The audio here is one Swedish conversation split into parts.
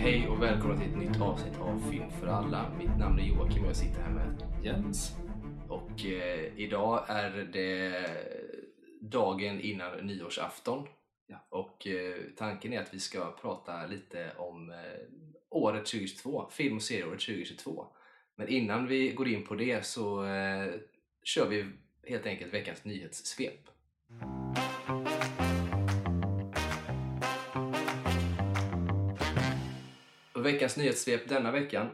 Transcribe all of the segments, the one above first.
Hej och välkomna till ett nytt avsnitt av Film för alla. Mitt namn är Joakim och jag sitter här med Jens. Och eh, idag är det dagen innan nyårsafton. Ja. Och eh, tanken är att vi ska prata lite om eh, året 2022, film och serieåret 2022. Men innan vi går in på det så eh, kör vi helt enkelt veckans nyhetssvep. Och veckans nyhetssvep denna veckan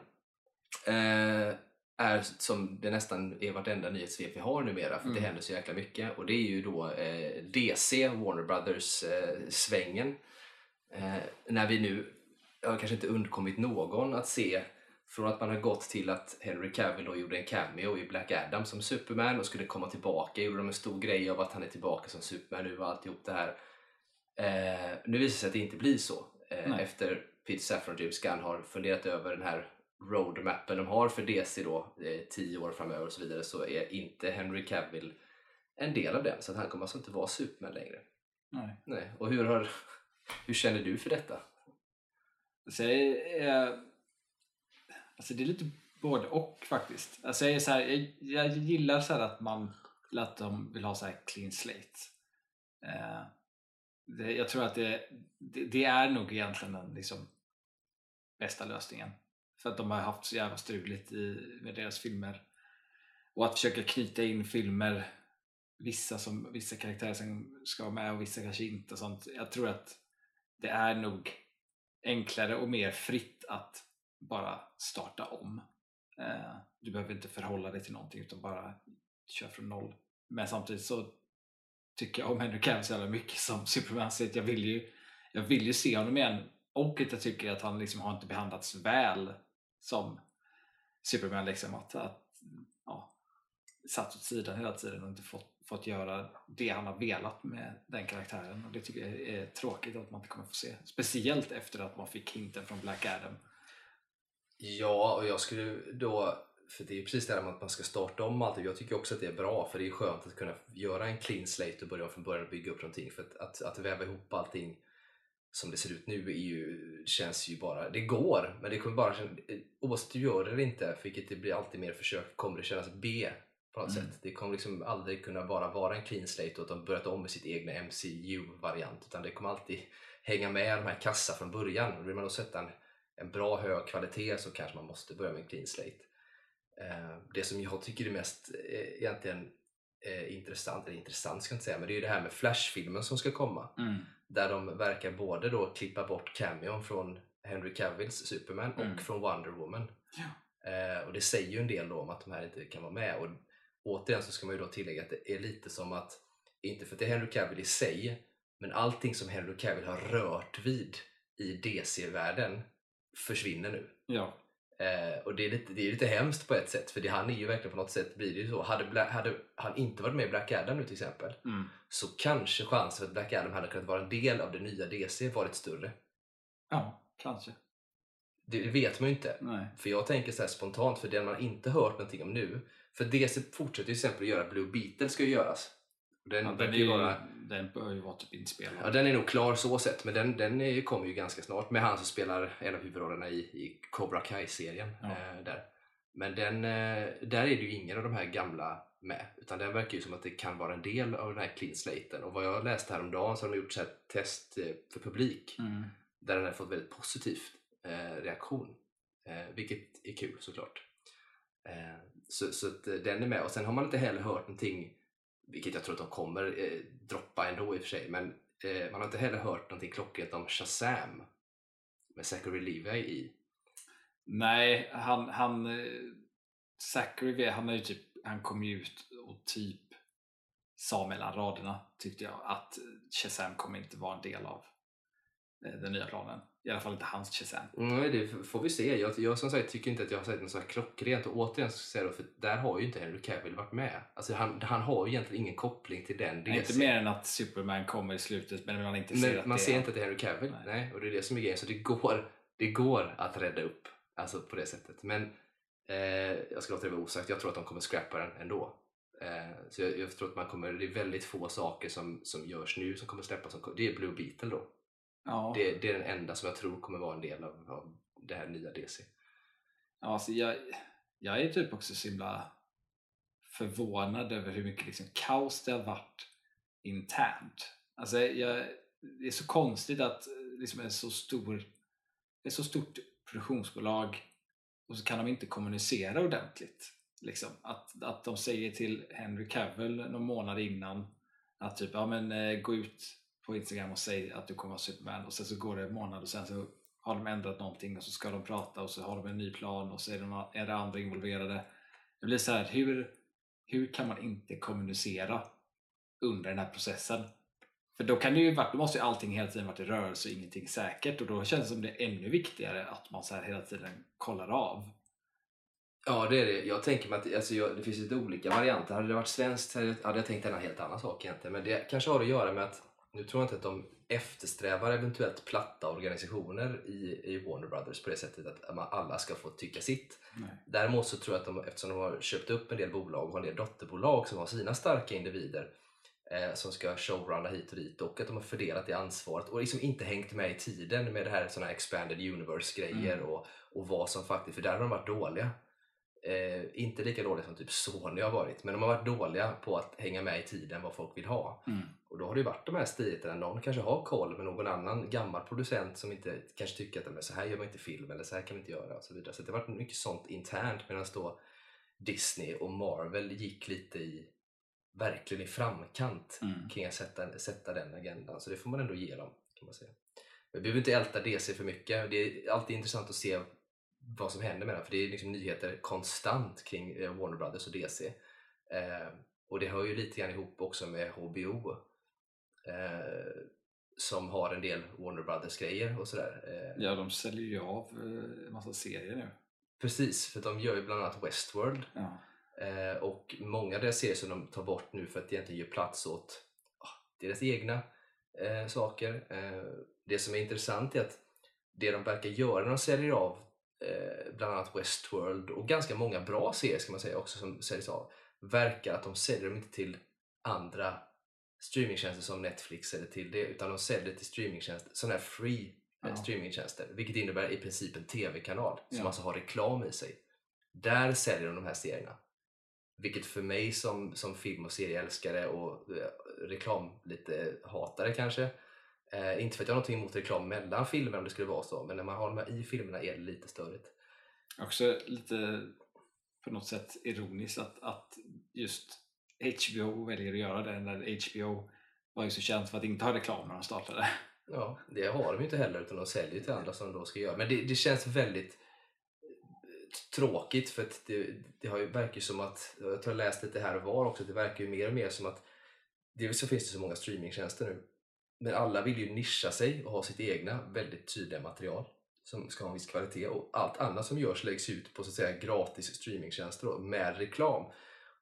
eh, är som det nästan är vartenda nyhetssvep vi har numera för Mm. det händer så jäkla mycket. Och det är ju då eh, DC, Warner Brothers-svängen. Eh, när vi nu har kanske inte undkommit någon att se från att man har gått till att Henry Cavill då gjorde en cameo i Black Adam som Superman och skulle komma tillbaka. Gjorde de en stor grej av att han är tillbaka som Superman nu och alltihop det här. Eh, nu visar det sig att det inte blir så. Eh, efter Pete Safran och James Gunn har funderat över den här roadmappen de har för DC då, eh, tio år framöver och så vidare, så är inte Henry Cavill en del av den. Så att han kommer alltså inte vara Superman längre. Nej. Nej. Och hur, har, hur känner du för detta? Så jag, är- alltså det är lite både och faktiskt. Alltså jag, är så här, jag, jag gillar så här att man att de vill ha så här clean slate. Eh, det, jag tror att det, det, det är nog egentligen den liksom, bästa lösningen. För att de har haft så jävla struligt i, med deras filmer. Och att försöka knyta in filmer, vissa, som, vissa karaktärer som ska vara med och vissa kanske inte. Och sånt. Jag tror att det är nog enklare och mer fritt att bara starta om. Eh, du behöver inte förhålla dig till någonting utan bara köra från noll. Men samtidigt så tycker jag om Henry Cavill så jävla mycket som Superman så jag vill ju jag vill ju se honom igen och att jag tycker att han liksom har inte behandlats väl som Superman liksom att, att ja, satt åt sidan hela tiden och inte fått, fått göra det han har velat med den karaktären och det tycker jag är tråkigt att man inte kommer få se speciellt efter att man fick hinten från Black Adam Ja, och jag skulle då, för det är ju precis det här med att man ska starta om allt. Jag tycker också att det är bra, för det är skönt att kunna göra en clean slate och börja från början och bygga upp någonting. För att, att, att väva ihop allting som det ser ut nu är ju, känns ju bara, det går, men det kommer bara, känna- oavsett du gör det eller inte, vilket det blir alltid mer försök, kommer det kännas B på något Mm. sätt. Det kommer liksom aldrig kunna bara vara en clean slate och att de börjat om med sitt egna MCU-variant, utan det kommer alltid hänga med de här kassa från början. Och vill man då sätta en, en bra hög kvalitet så kanske man måste börja med en clean slate. Eh, det som jag tycker är mest eh, egentligen eh, intressant, eller intressant ska jag inte säga, men det är ju det här med Flash-filmen som ska komma. Där de verkar både då klippa bort cameon från Henry Cavills Superman och Mm. från Wonder Woman. Ja. Eh, och det säger ju en del då om att de här inte kan vara med. Och återigen så ska man ju då tillägga att det är lite som att, inte för att det är Henry Cavill i sig, men allting som Henry Cavill har rört vid i DC-världen försvinner nu. Ja, Eh, och det är, lite, det är lite hemskt på ett sätt, för det, han är ju verkligen på något sätt, blir det ju så. Hade, Bla- hade han inte varit med i Black Adam nu till exempel, mm. så kanske chansen för att Black Adam hade kunnat vara en del av det nya DC varit större. ja kanske. Det det vet man ju inte. Nej. För jag tänker så här spontant, för det man inte hört någonting om nu, för DC fortsätter ju till exempel att göra Blue Beetle ska ju göras. Den, Ja, den, den, är ju bara, den bör ju vara typ inspelad. ja, den är nog klar så sett, men den, den kommer ju ganska snart med han som spelar en av huvudrollerna i, i Cobra Kai-serien. Ja. Eh, där. Men den, eh, där är det ju ingen av de här gamla med, utan den verkar ju som att det kan vara en del av den här clean slaten. Och vad jag läste häromdagen så har de gjort så här test eh, för publik Mm. där den har fått väldigt positiv eh, reaktion. Eh, vilket är kul såklart. Eh, så så den är med. Och sen har man inte heller hört någonting, vilket jag tror att de kommer eh, droppa ändå i och för sig, men eh, man har inte heller hört någonting klockrent om Shazam med Zachary Levi i. Nej, han, han eh, Zachary, han, är ju typ, han kom ju ut och typ sa mellan raderna tyckte jag att Shazam kommer inte vara en del av eh, den nya planen. I alla fall inte hans Shazam. Nej, det får vi se. Jag, jag som sagt tycker inte att jag har sett något så här klockrent och återigen ska säga då, för där har ju inte Henry Cavill varit med. Alltså han, han har ju egentligen ingen koppling till den Nej, inte DC. mer än att Superman kommer i slutet men man inte ser Men att man det ser inte att det är Henry Cavill. Nej. Nej. och det är det som är grejen. Så det går, det går att rädda upp alltså på det sättet. Men eh, jag ska låta det vara osagt. Jag tror att de kommer scrappa den ändå. Eh, så jag, jag tror att man kommer, det är väldigt få saker som, som görs nu som kommer släppas. Det är Blue Beetle då. Ja. Det, det är den enda som jag tror kommer vara en del av, av det här nya DC. Ja, alltså jag, jag är typ också så himla förvånad över hur mycket liksom kaos det har varit internt. Alltså jag, det är så konstigt att liksom en så stor, ett så stort produktionsbolag och så kan de inte kommunicera ordentligt. Liksom. Att, att de säger till Henry Cavill någon månad innan att typ, ja men eh, gå ut på Instagram och säg att du kommer vara Superman och sen så går det en månad och sen så har de ändrat någonting och så ska de prata och så har de en ny plan och så är de är det andra involverade. Det blir så här, hur, hur kan man inte kommunicera under den här processen? För då, kan det ju, då måste ju allting hela tiden varit i rörelse och ingenting säkert och då känns det som det är ännu viktigare att man så här hela tiden kollar av. Ja, det är det. Jag tänker mig att alltså, jag, det finns lite olika varianter. Hade det varit svenskt hade jag tänkt en helt annan sak egentligen. Men det kanske har att göra med att, nu tror jag inte att de eftersträvar eventuellt platta organisationer i, i Warner Brothers på det sättet att alla ska få tycka sitt. Nej. Däremot så tror jag att de, eftersom de har köpt upp en del bolag och har en del dotterbolag som har sina starka individer eh, som ska showrunna hit och dit och att de har fördelat det ansvaret och liksom inte hängt med i tiden med det här såna här expanded universe grejer Mm. och, och vad som faktiskt, för där har de varit dåliga. Eh, inte lika dåliga som typ Sony har varit, men de har varit dåliga på att hänga med i tiden vad folk vill ha. Mm. Och då har det ju varit de här striderna, någon kanske har koll men någon annan gammal producent som inte kanske tycker att "Men så här gör man inte film eller så här kan vi inte göra och så vidare. Så det har varit mycket sånt internt medan då Disney och Marvel gick lite i verkligen i framkant Mm. kring att sätta, sätta den agendan. Så det får man ändå ge dem kan man säga. Vi behöver inte älta DC för mycket. Det är alltid intressant att se vad som händer med den för det är liksom nyheter konstant kring eh, Warner Brothers och DC. Eh, och det hör ju lite grann ihop också med HBO eh, som har en del Warner Brothers grejer och sådär. Eh, Ja, de säljer ju av eh, en massa serier nu. Precis, för de gör ju bland annat Westworld Ja. Eh, och många av deras serier som de tar bort nu för att egentligen ge plats åt ah, deras egna eh, saker. Eh, det som är intressant är att det de verkar göra när de säljer av eh, bland annat Westworld och ganska många bra serier ska man säga också som säljs av verkar att de säljer dem inte till andra streamingtjänster som Netflix eller till det utan de säljer till streamingtjänster, sådana här free eh, Ja. streamingtjänster vilket innebär i princip en tv-kanal som Ja. alltså har reklam i sig. Där säljer de de här serierna. Vilket för mig som, som film och serieälskare och eh, reklam lite hatare kanske eh, inte för att jag har någonting emot reklam mellan filmer om det skulle vara så men när man har de här i filmerna är det lite störigt. Också lite på något sätt ironiskt att, att just HBO väljer att göra det när HBO var ju så känt för att inte ha reklam när de startade. Ja, det har de ju inte heller utan de säljer till andra som de då ska göra. Men det, det känns väldigt eh, tråkigt för att det, det har ju, verkar ju som att, jag tror jag läst lite här och var också, det verkar ju mer och mer som att dels så finns det så många streamingtjänster nu men alla vill ju nischa sig och ha sitt egna väldigt tydliga material som ska ha en viss kvalitet och allt annat som görs läggs ut på så att säga gratis streamingtjänster då, med reklam.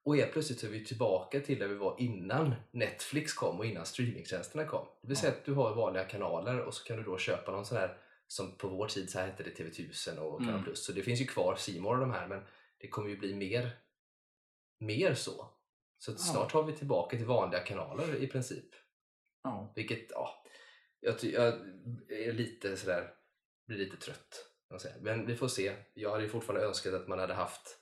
Och helt plötsligt är vi tillbaka till där vi var innan Netflix kom och innan streamingtjänsterna kom. Det vill säga att du har vanliga kanaler och så kan du då köpa någon sån här som på vår tid så här hette det TV1000 och Kanal Mm. Plus. Så det finns ju kvar More och de här men det kommer ju bli mer, mer så. Så Ja. snart har vi tillbaka till vanliga kanaler i princip. Ja. Vilket, ja, jag, jag är lite sådär, blir lite trött. Men vi får se. Jag hade ju fortfarande önskat att man hade haft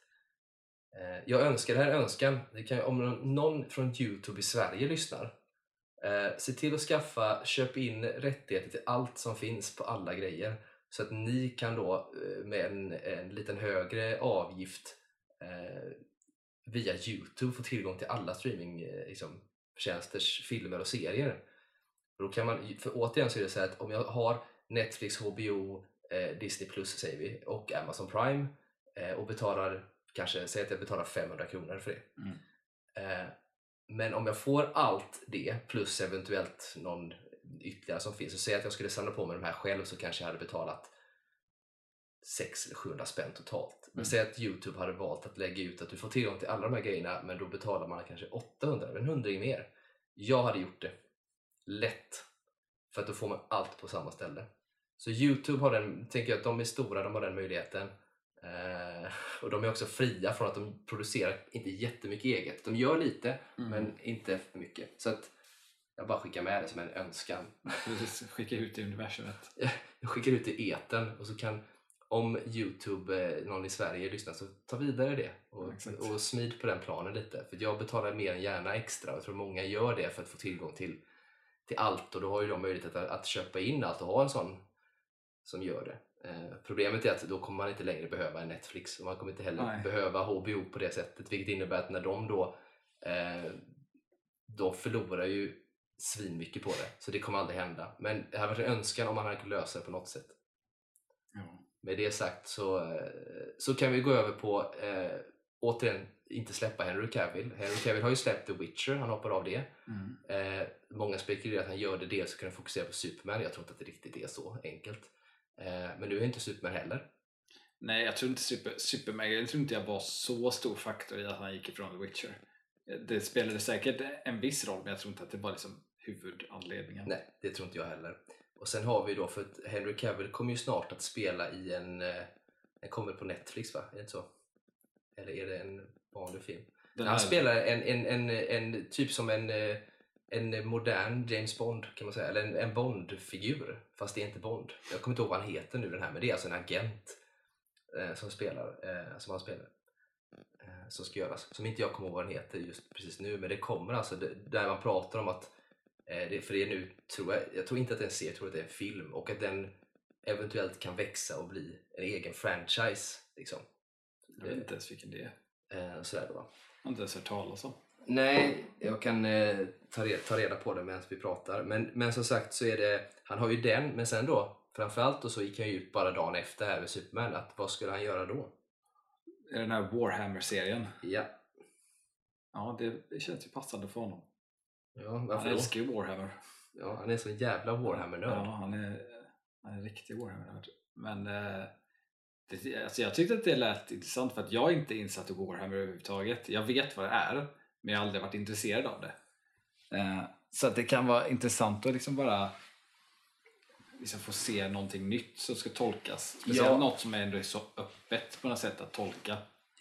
Eh, jag önskar, det här är önskan, det kan, om någon- från Youtube i Sverige lyssnar. Eh, se till att skaffa, köp in rättigheter till allt som finns på alla grejer. Så att ni kan då eh, med en, en liten högre avgift eh, via Youtube få tillgång till alla streamingtjänsters eh, liksom, tjänsters filmer och serier. Och då kan man, för återigen så är det så här att om jag har Netflix, HBO, eh, Disney Plus säger vi och Amazon Prime eh, och betalar kanske, säg att jag betalar 500 kronor för det. Mm. Eh, men om jag får allt det plus eventuellt någon ytterligare som finns och säg att jag skulle samla på mig de här själv så kanske jag hade betalat 600 eller 700 spänn totalt. Men Mm. säg att Youtube hade valt att lägga ut att du får tillgång till alla de här grejerna men då betalar man kanske 800 eller en hundring mer. Jag hade gjort det. Lätt. För att då får man allt på samma ställe. Så Youtube har den, tänker jag att de är stora, de har den möjligheten. Eh, och de är också fria från att de producerar inte jättemycket eget. De gör lite, Mm. men inte för mycket. Så att Jag bara skickar med det som en önskan. Precis, skicka ut i universumet. Jag skickar ut i etern och så kan om Youtube, eh, någon i Sverige lyssnar, så ta vidare det och, Exakt. och smid på den planen lite. För jag betalar mer än gärna extra och jag tror många gör det för att få tillgång till, till allt och då har ju de möjlighet att, att köpa in allt och ha en sån som gör det. Eh, problemet är att då kommer man inte längre behöva Netflix och man kommer inte heller Nej. behöva HBO på det sättet vilket innebär att när de då eh, de förlorar ju svinmycket på det så det kommer aldrig hända. Men det hade varit en önskan om man hade kunnat lösa det på något sätt. Ja. Med det sagt så, eh, så kan vi gå över på, eh, återigen, inte släppa Henry Cavill. Henry Cavill har ju släppt The Witcher, han hoppar av det. Mm. Eh, många spekulerar att han gör det dels för att kunna fokusera på Superman. Jag tror inte att det riktigt är så enkelt. Eh, men nu är inte Superman heller. Nej, jag tror inte Super, Superman, jag tror inte jag var så stor faktor i att han gick ifrån The Witcher. Det spelade säkert en viss roll, men jag tror inte att det var liksom huvudanledningen. Nej, det tror inte jag heller. Och sen har vi då, för att Henry Cavill kommer ju snart att spela i en, eh, den kommer på Netflix va? Är det inte så? Eller är det en vanlig film? Den Han här- spelar en, en, en, en typ som en, eh, en modern James Bond kan man säga, eller en, en Bond-figur. Fast det är inte Bond. Jag kommer inte ihåg vad han heter nu den här, men det är alltså en agent eh, som spelar, eh, som han spelar. Eh, som ska göras. Som inte jag kommer ihåg vad den heter just precis nu, men det kommer alltså det, där man pratar om att eh, det, för det är nu, tror jag, jag tror inte att det är en serie, jag tror att det är en film och att den eventuellt kan växa och bli en egen franchise. Liksom. Jag vet inte ens vilken det är. Eh, sådär då. Jag har inte ens hört talas om. Nej, jag kan eh, ta, re- ta reda på det medan vi pratar. Men, men som sagt så är det, han har ju den, men sen då framförallt och så gick han ju ut bara dagen efter här med Superman, att vad skulle han göra då? Är Den här Warhammer-serien. Ja, Ja, det, det känns ju passande för honom. ja Han varför då? älskar ju Warhammer. Ja, han är så jävla Warhammer-nörd. Ja, han är, han är en riktig Warhammer-nörd. Men eh, det, alltså jag tyckte att det lät intressant för att jag är inte insatt i Warhammer överhuvudtaget. Jag vet vad det är, men jag har aldrig varit intresserad av det. Eh, så att det kan vara intressant att liksom bara liksom få se någonting nytt som ska tolkas. Speciellt Ja. något som ändå är så öppet på något sätt att tolka.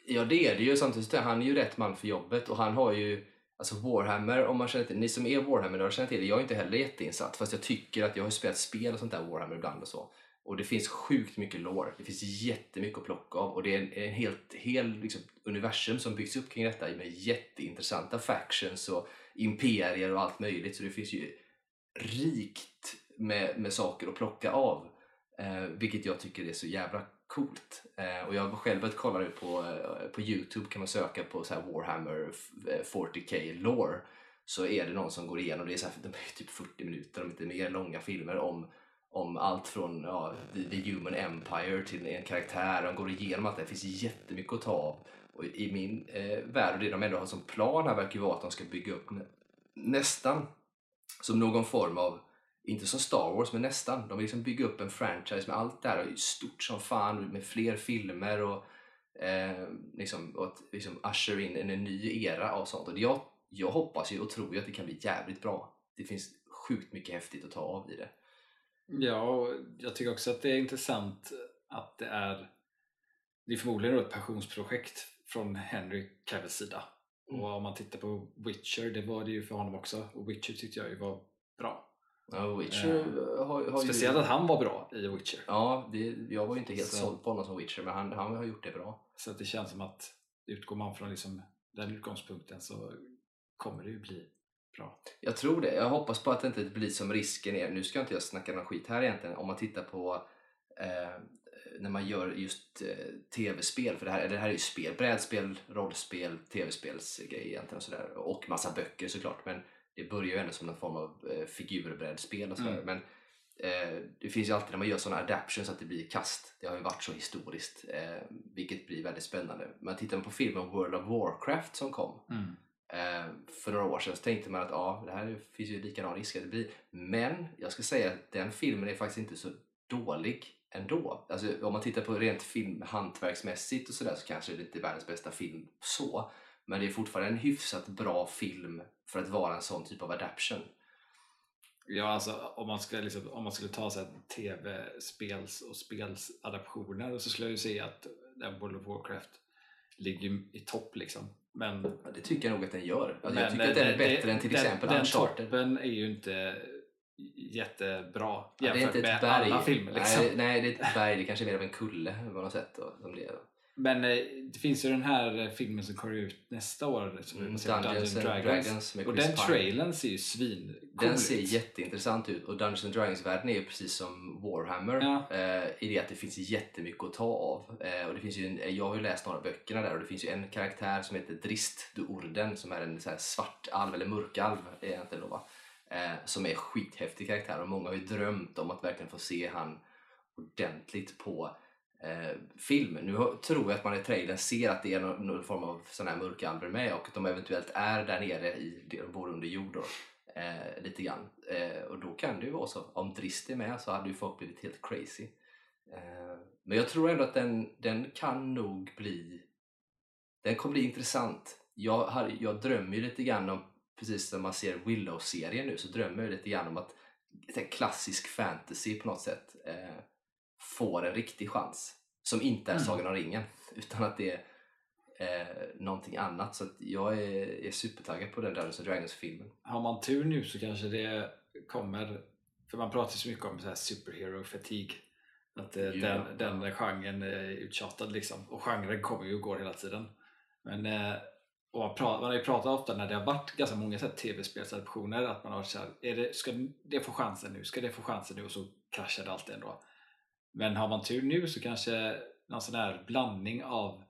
Ja, det är det ju. Samtidigt är han är ju rätt man för jobbet och han har ju Alltså Warhammer, om man känner till, ni som är Warhammer känner till det, jag är inte heller jätteinsatt fast jag tycker att jag har spelat spel och sånt där Warhammer ibland och så. Och det finns sjukt mycket lår. det finns jättemycket att plocka av och det är en, en helt, hel liksom, universum som byggs upp kring detta med jätteintressanta factions och imperier och allt möjligt så det finns ju rikt med, med saker att plocka av. Eh, vilket jag tycker är så jävla coolt. Eh, och jag har själv börjat kolla nu på, eh, på Youtube kan man söka på så här Warhammer 40k eh, lore. Så är det någon som går igenom, det är, så här, de är typ 40 minuter om inte mer långa filmer om, om allt från ja, the, the Human Empire till en karaktär. De går igenom allt det, det finns jättemycket att ta av. Och i min eh, värld, och det de ändå har som plan här verkar ju vara att de ska bygga upp nä- nästan som någon form av inte som Star Wars, men nästan. De vill liksom bygga upp en franchise med allt det här och stort som fan med fler filmer och, eh, liksom, och att liksom usher in en, en ny era av sånt. Och jag, jag hoppas ju och tror ju att det kan bli jävligt bra. Det finns sjukt mycket häftigt att ta av i det. Ja, och jag tycker också att det är intressant att det är det är förmodligen ett passionsprojekt från Henry Cavills sida. Mm. Och om man tittar på Witcher, det var det ju för honom också. Och Witcher tyckte jag ju var bra. Ja, Witcher har, har Speciellt ju... att han var bra i Witcher. Ja, det, jag var ju inte helt Så- såld på honom som Witcher, men han, han har gjort det bra. Så att det känns som att utgår man från liksom den utgångspunkten så kommer det ju bli bra. Jag tror det. Jag hoppas på att det inte blir som risken är. Nu ska inte jag snacka någon skit här egentligen. Om man tittar på eh, när man gör just eh, tv-spel. För det här, det här är ju spel. Brädspel, rollspel, tv-spelsgrejer egentligen och sådär. Och massa böcker såklart. Men det börjar ju ändå som någon form av eh, figurbrädspel och sådär. Mm. Men eh, det finns ju alltid när man gör sådana adaptions att det blir kast. Det har ju varit så historiskt. Eh, vilket blir väldigt spännande. Men tittar man på filmen World of Warcraft som kom. Eh, Eh, för några år sedan så tänkte man att ja, det här finns ju likadan risk att det blir. Men jag ska säga att den filmen är faktiskt inte så dålig ändå. Alltså, om man tittar på rent filmhantverksmässigt och sådär så kanske det inte är världens bästa film så. Men det är fortfarande en hyfsat bra film för att vara en sån typ av adaption. Ja, alltså om man, skulle, liksom, om man skulle ta så tv-spels och spelsadaptioner så skulle jag ju säga att den World of Warcraft ligger i topp liksom. Men, Ja, det tycker jag nog att den gör. Alltså, men jag tycker att den är bättre det- än till den, exempel Den Uncharted. toppen är ju inte jättebra Ja, det är jämfört inte med ett berg. alla filmer. Liksom. nej, nej, det är ett berg. Det kanske är mer av en kulle på något sätt. Då, som det är. Men eh, det finns ju den här eh, filmen som kommer ut nästa år som Mm, Dungeons and Dragons med och den Pine. trailern ser ju svin Den ser jätteintressant ut och Dungeons and Dragons-världen är ju precis som Warhammer Ja. eh, i det att det finns jättemycket att ta av. Eh, och det finns ju en, jag har ju läst några böckerna där och det finns ju en karaktär som heter Drist du Orden som är en så här svart alv, eller mörkalv egentligen då va. Eh, som är skithäftig karaktär och många har ju drömt om att verkligen få se han ordentligt på eh, film. Nu tror jag att man i trailern ser att det är någon, någon form av sån här mörkalver med och att de eventuellt är där nere i det de bor under jord då, eh, lite grann. Eh, och då kan det ju vara så. Om Drist är med så hade ju folk blivit helt crazy. Eh, men jag tror ändå att den, den kan nog bli den kommer bli intressant. Jag, har, jag drömmer ju lite grann om, precis som man ser Willow-serien nu, så drömmer jag lite grann om att klassisk fantasy på något sätt eh, får en riktig chans. Som inte är Mm. Sagan om ringen, utan att det är eh, någonting annat. Så att jag är, är supertaggad på den Dungeons Dragons-filmen. Har man tur nu så kanske det kommer, för man pratar ju så mycket om så här superhero fatigue. Att eh, Ja, den, den genren är uttjatad liksom. Och genren kommer ju och går hela tiden. Men eh, och man, pratar, man har ju pratat ofta när det har varit ganska många tv-spelsadaptioner att man har varit så här, är det, ska det få chansen nu? Ska det få chansen nu? Och så kraschar det alltid ändå. Men har man tur nu så kanske någon sån här blandning av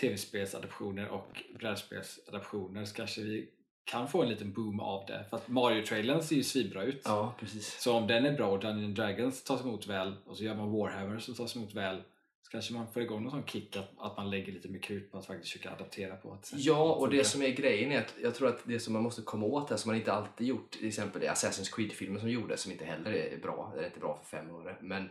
tv-spelsadaptioner och brädspelsadaptioner så kanske vi kan få en liten boom av det. För att Mario-trailern ser ju svinbra ut. Ja, precis. Så om den är bra och Dungeons Dragons tas emot väl och så gör man Warhammer som tas emot väl så kanske man får igång någon sån kick att, att man lägger lite mer krut på att faktiskt försöka adaptera på sätt Ja, och det som är grejen är att jag tror att det som man måste komma åt här, som man inte alltid gjort, till exempel i Assassin's Creed-filmen som gjordes, som inte heller är bra, det är inte bra för fem öre, men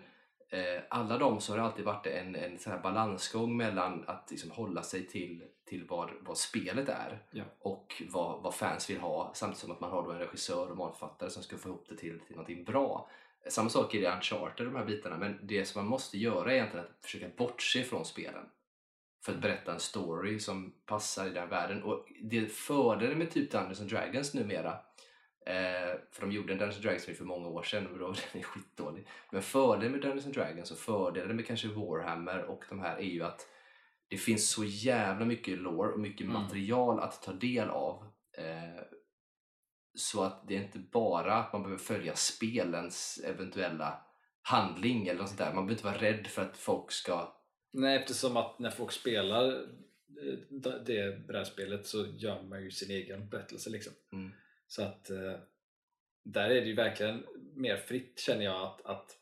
alla de så har det alltid varit en, en så här balansgång mellan att liksom hålla sig till, till vad, vad spelet är Ja. och vad, vad fans vill ha, samtidigt som att man har då en regissör och manusförfattare som ska få ihop det till, till någonting bra. Samma sak är det i Uncharted, de här bitarna, men det som man måste göra är egentligen att försöka bortse från spelen för att berätta en story som passar i den världen. Och det fördelen med typ Dungeons and Dragons numera, eh, för de gjorde en Dungeons Dragons för många år sedan och då den är skitdålig. Men fördelen med Dungeons Dragons och fördelen med kanske Warhammer och de här är ju att det finns så jävla mycket lore och mycket Mm. material att ta del av. Eh, så att det är inte bara att man behöver följa spelens eventuella handling eller något sånt där. Man behöver inte vara rädd för att folk ska Nej, eftersom att när folk spelar eh, det- det brädspelet så gör man ju sin egen berättelse liksom. Mm. Så att eh, där är det ju verkligen mer fritt känner jag att, att,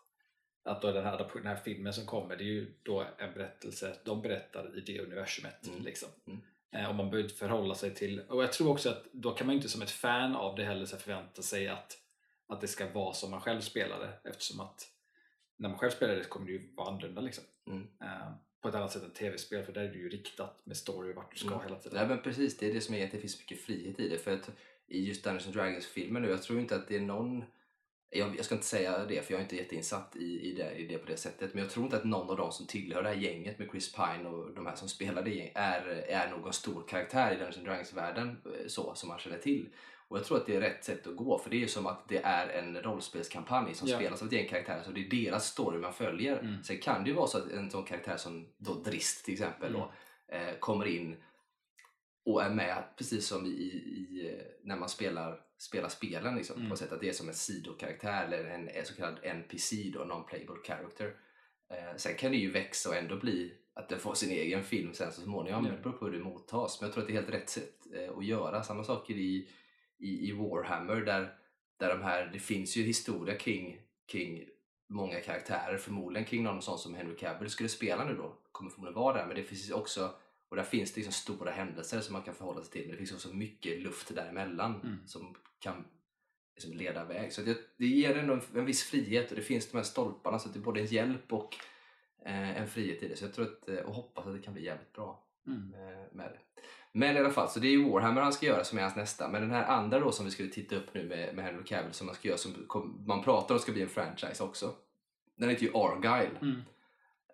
att då den, här, den här filmen som kommer det är ju då en berättelse, de berättar i det universumet. Mm. Liksom. Mm. Eh, och man behöver inte förhålla sig till, och jag tror också att då kan man inte som ett fan av det heller förvänta sig att, att det ska vara som man själv spelade eftersom att när man själv spelar det så kommer det ju vara annorlunda liksom. Mm. Eh, på ett annat sätt än tv-spel för där är det ju riktat med story vart du ska Mm. hela tiden. Nej men precis, det är det som är att det finns mycket frihet i det. För att i just Dungeons and Dragons-filmen nu, jag tror inte att det är någon jag, jag ska inte säga det för jag är inte jätteinsatt i, i, det, i det på det sättet. Men jag tror inte att någon av dem som tillhör det här gänget med Chris Pine och de här som spelar det är, är någon stor karaktär i Dungeons Dragons-världen eh, så som man känner till. Och jag tror att det är rätt sätt att gå för det är ju som att det är en rollspelskampanj som Ja. spelas av ett gäng karaktärer så det är deras story man följer. Mm. Sen kan det ju vara så att en sån karaktär som då Drist till exempel då, eh, kommer in och är med precis som i, i, när man spelar, spelar spelen liksom, Mm. på sätt att det är som en sidokaraktär eller en, en så kallad NPC då, non-playable character. Eh, sen kan det ju växa och ändå bli att det får sin egen film sen så småningom. Det beror på hur det mottas. Men jag tror att det är helt rätt sätt eh, att göra. Samma sak är det i, i, i Warhammer där, där de här, det finns ju historia kring, kring många karaktärer. Förmodligen kring någon sån som Henry Cavill skulle spela nu då. Kommer förmodligen vara där. Men det finns också och där finns det liksom stora händelser som man kan förhålla sig till. Men det finns också mycket luft däremellan Mm. som kan liksom leda iväg. Så det, det ger ändå en, en viss frihet och det finns de här stolparna så att det är både en hjälp och eh, en frihet i det. Så jag tror att, eh, och hoppas att det kan bli jävligt bra Mm. eh, med det. Men i alla fall, så det är ju Warhammer han ska göra som är hans nästa. Men den här andra då som vi skulle titta upp nu med, med Henry Cavill som man ska göra, som kom, man pratar om ska bli en franchise också. Den heter ju Argyle. Mm.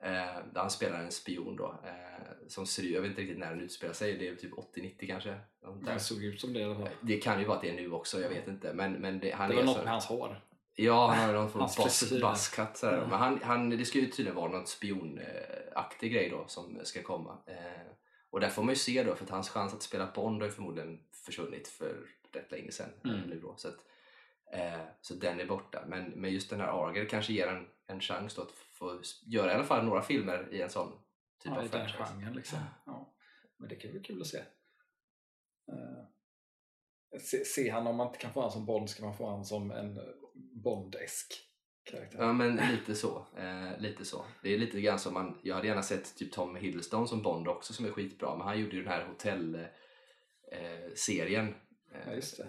Eh, där han spelar en spion då. Eh, som ser jag vet inte riktigt när den utspelar sig, det är typ 80-90 kanske. Det såg ut som det i alla fall. Det kan ju vara att det är nu också, jag vet inte. Men, men det, han Det är var något så- med hans hår. Ja, han har någon form av buzzcut. Men han, han, det ska ju tydligen vara något spionaktig grej då som ska komma. Eh, och där får man ju se då, för att hans chans att spela Bond har ju förmodligen försvunnit för rätt länge sedan. Mm. Nu då, så, att, eh, så den är borta. Men, men just den här Arger kanske ger en, en chans då att få göra i alla fall några filmer i en sån typ ja, av i den franchise. genren liksom. Ja. Men det kan bli kul att se. Eh, se, se han om man inte kan få han som Bond ska man få han som en eh, Bond-esk karaktär. Ja men lite så. Eh, lite så. Det är lite grann som man, jag hade gärna sett typ Tom Hiddleston som Bond också som är skitbra. Men han gjorde ju den här hotellserien. Eh, serien, eh, Ja, just det.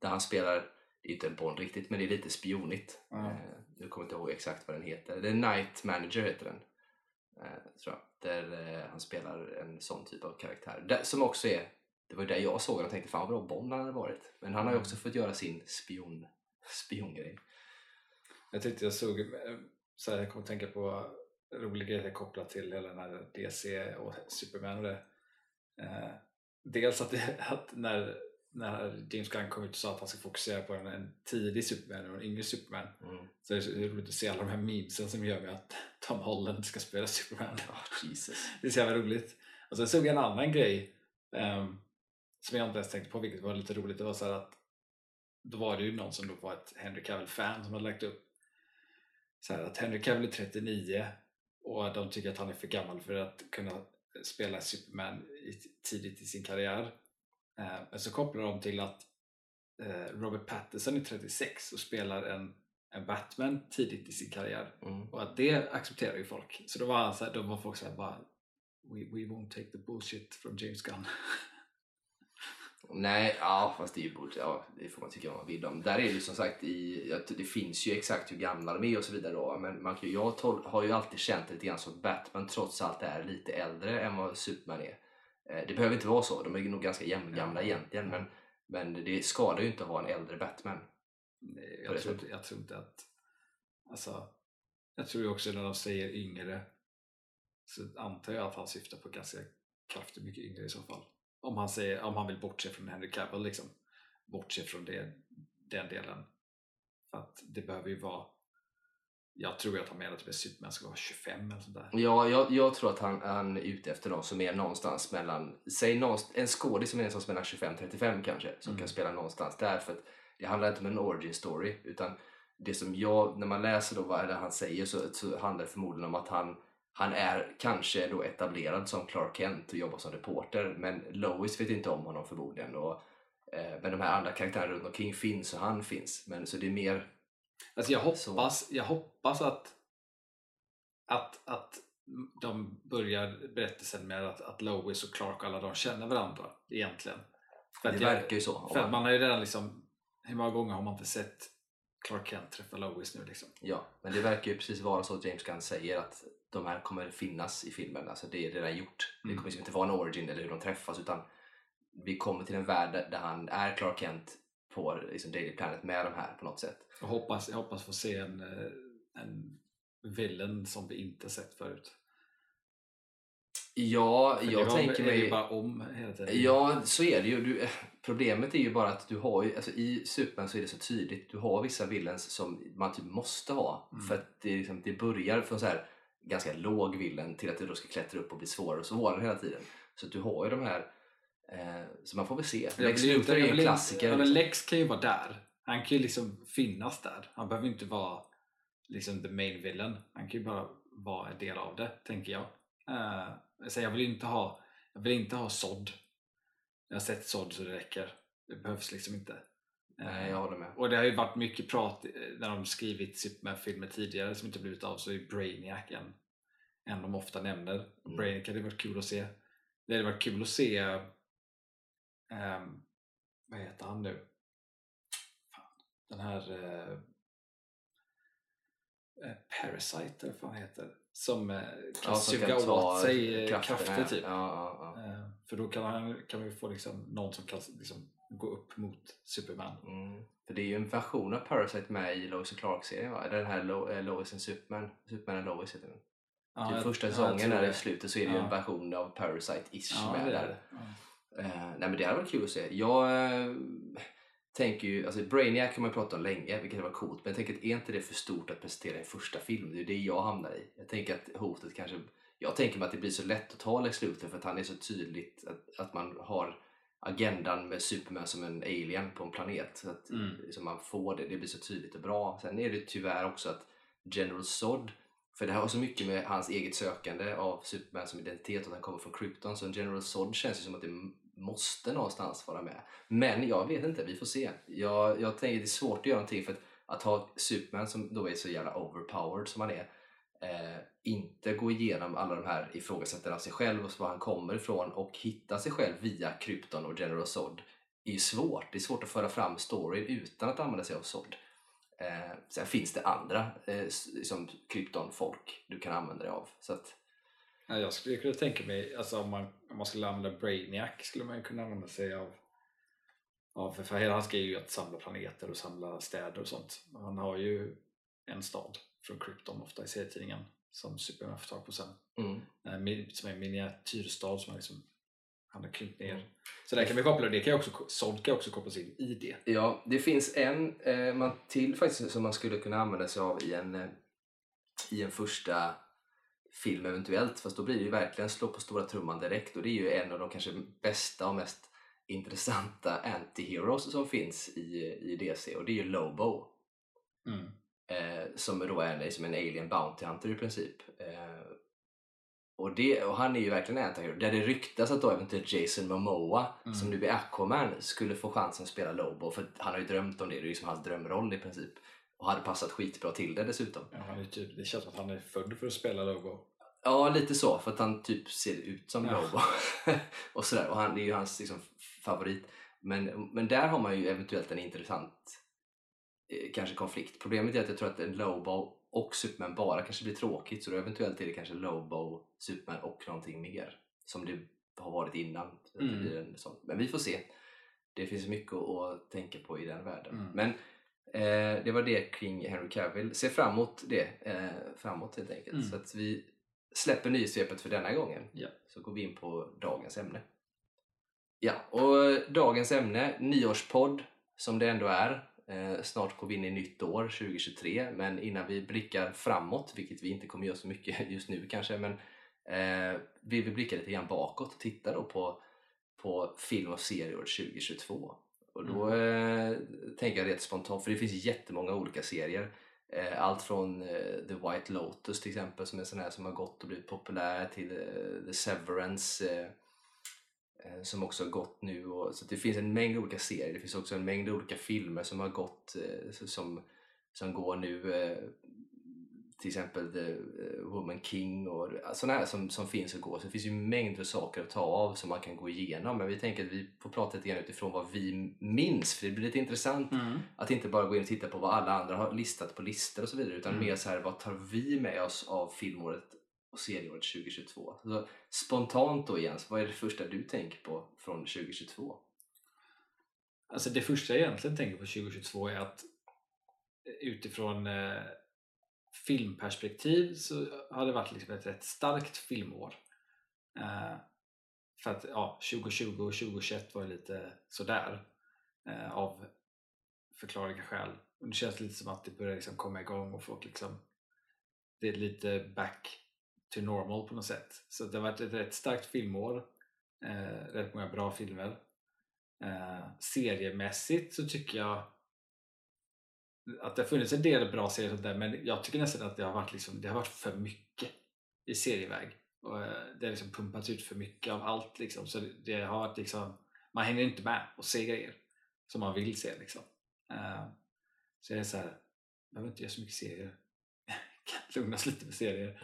Där han spelar, inte en Bond riktigt men det är lite spionigt. Nu kommer jag inte ihåg exakt vad den heter. The Night Manager heter den. Eh, tror jag. Där eh, han spelar en sån typ av karaktär. Som också är, det var ju där jag såg den och tänkte fan vad bra Bond han hade varit. Men han har ju Mm. också fått göra sin spion, spiongrej. Jag tyckte jag såg, så här, jag kommer att tänka på roliga grejer kopplat till hela den här DC och Superman och det. Eh, dels att, det, att när, när James Gunn kom ut och sa att han ska fokusera på en, en tidig Superman och en yngre Superman Mm. så är det så roligt att se alla de här memesen som gör med att Tom Holland ska spela Superman. Oh, Jesus. Det är så jävla roligt. Och sen såg jag en annan grej ehm, som jag inte ens tänkte på vilket var lite roligt. Det var så att då var det ju någon som då var ett Henry Cavill-fan som hade lagt upp så att Henry Cavill är 39 och de tycker att han är för gammal för att kunna spela Superman i, tidigt i sin karriär. Eh, men så kopplar de till att eh, Robert Pattinson är 36 och spelar en, en Batman tidigt i sin karriär. Mm. Och att det accepterar ju folk. Så då var, han så här, då var folk såhär bara We, we won't take the bullshit from James Gunn. Nej, ja fast det är ju bullshit. Ja, det får man tycka vad man vill om. Där är det som sagt i, det finns ju exakt hur gamla de är och så vidare då. Men man, jag tol, har ju alltid känt lite grann som Batman trots allt är lite äldre än vad Superman är. Eh, Det behöver inte vara så, de är nog ganska jämngamla egentligen. Men, men det skadar ju inte att ha en äldre Batman. Nej, På jag, tror, inte- jag tror inte att... Alltså, jag tror ju också när de säger yngre så antar jag att han syftar på ganska kraftigt mycket yngre i så fall. Om han, säger, om han vill bortse från Henry Cavill liksom. Bortse från det, den delen. För att det behöver ju vara... Jag tror att han menar att Superman ska vara 25 eller sånt där. Ja, jag, jag tror att han, han är ute efter någon som är någonstans mellan, säg någonstans, en skådis som är någonstans mellan 25-35 kanske, som Mm. kan spela någonstans där. För att det handlar inte om en origin story, utan det som jag, när man läser då vad han säger så, så handlar det förmodligen om att han, han är kanske då etablerad som Clark Kent och jobbar som reporter, men Lois vet inte om honom förmodligen. Och, eh, men de här andra karaktärerna runt omkring finns och han finns. Men så det är mer, Alltså jag hoppas, jag hoppas att, att, att de börjar berättelsen med att, att Lois och Clark och alla de känner varandra egentligen. För det jag- verkar ju så. För man- har ju redan liksom, hur många gånger har man inte sett Clark Kent träffa Lois nu liksom? Ja, men det verkar ju precis vara så att James Gunn säger att de här kommer finnas i filmen. Alltså det är redan gjort. Det Mm. kommer liksom inte vara en origin eller hur de träffas utan vi kommer till en värld där- där han är Clark Kent på liksom Daily Planet med de här på något sätt. Jag hoppas, jag hoppas få se en, eh, en villain som vi inte sett förut. Ja, För det jag tänker mig... bara om hela tiden. Ja, så är det ju. Du, eh, problemet är ju bara att du har ju, alltså i Superman så är det så tydligt. Du har vissa villains som man typ måste ha. Mm. För att det, liksom, det börjar från så här ganska låg villain till att det då ska klättra upp och bli svårare och svårare hela tiden. Så du har ju de här, så man får väl se. Lex Luthor är en klassiker. Ja, men. Lex kan ju vara där. Han kan ju liksom finnas där. Han behöver inte vara liksom the main villain. Han kan ju bara vara en del av det, tänker jag. Uh, så jag vill inte ha jag vill inte ha Sod. Jag har sett Sod så det räcker. Det behövs liksom inte. Eh, Nej, jag håller med. Och det har ju varit mycket prat eh, när de skrivit Superman-filmer tidigare som inte blivit av så är Brainiac en, en de ofta nämner. Mm. Brainiac hade varit kul att se. Det hade varit kul att se ehm, vad heter han nu? Fan, den här eh, Parasite eller vad han heter. Som eh, kan Ja, suga kan åt sig krafterna, krafter typ. Ja, ja. Eh, för då kan, han, kan vi få liksom någon som kan liksom gå upp mot Superman. Mm. För det är ju en version av Parasite med i Lois och Clark-serien va? Den här Lo- Lois and Superman. Superman and Lois heter den. Ja, typ första säsongen när det är slut så är det ju en version av Parasite-ish med där. Eh, nej men det hade varit kul att se. Jag eh, tänker ju, alltså Brainiac kan man ju prata om länge, vilket var coolt, men jag tänker att är inte det för stort att presentera en första film? Det är ju det jag hamnar i. Jag tänker att hotet kanske, jag tänker mig att det blir så lätt att ta Lex Luthor för att han är så tydligt att, att man har agendan med Superman som en alien på en planet. Så att Mm. liksom man får det, det blir så tydligt och bra. Sen är det tyvärr också att General Zod för det här har så mycket med hans eget sökande av Superman som identitet och att han kommer från Krypton. Så en General Zod känns ju som att det måste någonstans vara med. Men jag vet inte, vi får se. Jag, jag tänker att det är svårt att göra någonting för att, att ha Superman som då är så jävla overpowered som han är. Eh, inte gå igenom alla de här ifrågasättanden av sig själv och var han kommer ifrån och hitta sig själv via Krypton och General Zod är ju svårt. Det är svårt att föra fram storyn utan att använda sig av Zod. Eh, sen finns det andra eh, som liksom kryptonfolk du kan använda dig av. Så att, Ja, jag skulle kunna tänka mig, alltså om man, om man skulle använda Brainiac skulle man kunna använda sig av Ja, för, för hela hans grej är ju att samla planeter och samla städer och sånt. Han har ju en stad från Krypton ofta i serietidningen som Superman får tag på sen. mm. Eh, Som är en miniatyrstad som han, liksom, han har krympt ner. Mm. Så där kan vi koppla, det kan också, sånt kan också kopplas in i det. Ja, det finns en eh, man till faktiskt som man skulle kunna använda sig av i en, eh, i en första film eventuellt. Fast då blir det ju verkligen slå på stora trumman direkt och det är ju en av de kanske bästa och mest intressanta anti-heroes som finns i, i DC och det är ju Lobo. Mm. eh, som då är liksom en alien bounty hunter i princip. Eh, och, det, och han är ju verkligen en antihero. Där det ryktas att då eventuellt Jason Momoa, Mm. som nu är Aquaman, skulle få chansen att spela Lobo. För han har ju drömt om det, det är ju som hans drömroll i princip. Och hade passat skitbra till det dessutom. Ja, han är typ, det känns som att han är född för att spela Lobo. Ja, lite så. För att han typ ser ut som Ja. Lobo. och sådär. Och han, det är ju hans liksom, favorit. Men, men där har man ju eventuellt en intressant eh, kanske konflikt. Problemet är att jag tror att en Lobo och Superman bara kanske blir tråkigt. Så då eventuellt är det kanske Lobo, Superman och någonting mer. Som det har varit innan. Mm. Men vi får se. Det finns mycket att tänka på i den världen. Mm. Men eh, det var det kring Henry Cavill. Se fram emot det. Eh, framåt helt enkelt. Mm. Så att vi släpper nyhetssvepet för denna gången. Ja. Så går vi in på dagens ämne. Ja, och dagens ämne, nyårspodd som det ändå är. Eh, snart går vi in i nytt år, 2023, men innan vi blickar framåt, vilket vi inte kommer göra så mycket just nu kanske, men eh, vill vi blicka lite grann bakåt och titta då på, på film och serieår 2022. Och då eh, tänker jag rätt spontant, för det finns jättemånga olika serier. Eh, allt från eh, The White Lotus till exempel som är en sån här som har gått och blivit populär till eh, The Severance eh, eh, som också har gått nu. Och, så det finns en mängd olika serier. Det finns också en mängd olika filmer som har gått som, som går nu. Till exempel The eh, Woman King och sådana här som, som finns och går. Så det finns ju mängder av saker att ta av som man kan gå igenom. Men vi tänker att vi får prata lite grann utifrån vad vi minns. För det blir lite intressant Mm. att inte bara gå in och titta på vad alla andra har listat på listor och så vidare utan Mm. mer så här vad tar vi med oss av filmåret och serieåret 2022? Så spontant då Jens, vad är det första du tänker på från 2022? Alltså det första jag egentligen tänker på 2022 är att utifrån eh, filmperspektiv så har det varit liksom ett rätt starkt filmår. Eh, för att ja, 2020 och 2021 var ju lite sådär eh, av förklarliga skäl. Och det känns lite som att det börjar liksom komma igång och folk liksom det är lite back to normal på något sätt. Så det har varit ett rätt starkt filmår. Eh, rätt många bra filmer. Eh, seriemässigt så tycker jag att det har funnits en del bra serier sånt där, men jag tycker nästan att det har varit, liksom, det har varit för mycket i serieväg. Och, eh, det har liksom pumpats ut för mycket av allt. Liksom. Så det, har varit liksom, man hänger inte med och ser grejer som man vill se. Liksom. Eh, så jag är så här, jag behöver inte göra så mycket serier. kan lugnas lite med serier.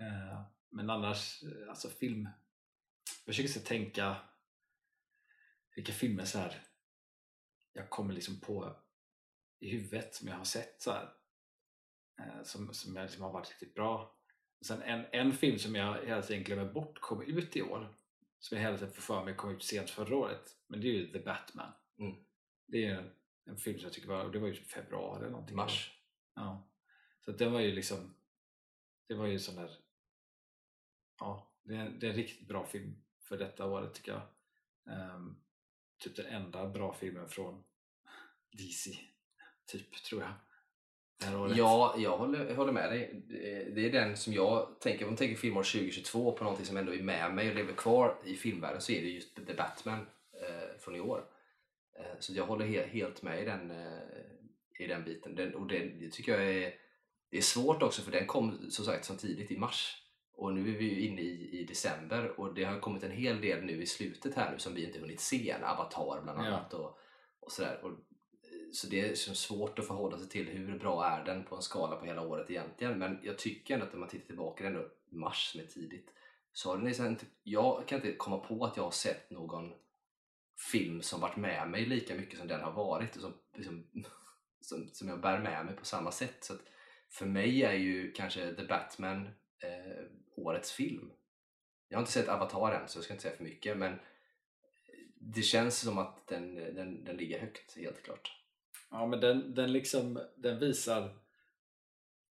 Eh, men annars, alltså film. Jag försöker så tänka vilka filmer så här jag kommer liksom på i huvudet som jag har sett så här, eh, som, som jag liksom har varit riktigt bra. Och sen en, en film som jag hela tiden glömmer bort kom ut i år som jag hela tiden får för mig kom ut sent förra året men det är ju The Batman. Mm. Det är en, en film som jag tycker var, och det var ju typ februari eller någonting. Mars? Ja. Så den var ju liksom det var ju sån där ja, det, är, det är en riktigt bra film för detta året tycker jag. Ehm, typ den enda bra filmen från DC, typ, tror jag. Ja, jag håller, jag håller med dig. Det- är den som jag tänker, om man tänker filmår 2022 på någonting som ändå är med mig och lever kvar i filmvärlden så är det just The Batman eh, från i år. Eh, så jag håller he- helt med i den, eh, i den biten. Den, och det, det tycker jag är, det är svårt också för den kom som sagt så tidigt i mars. Och nu är vi ju inne i, i december och det har kommit en hel del nu i slutet här nu som vi inte hunnit se än. Avatar bland Ja. annat och, och sådär. Och, så det är liksom svårt att förhålla sig till hur bra är den på en skala på hela året egentligen. Men jag tycker ändå att när man tittar tillbaka, det är ändå mars som är tidigt. Så har den liksom inte, jag kan inte komma på att jag har sett någon film som varit med mig lika mycket som den har varit och som, liksom, som, som jag bär med mig på samma sätt. Så att för mig är ju kanske The Batman eh, årets film. Jag har inte sett Avatar än så jag ska inte säga för mycket men det känns som att den, den, den ligger högt helt klart. Ja, men den, den, liksom, den visar,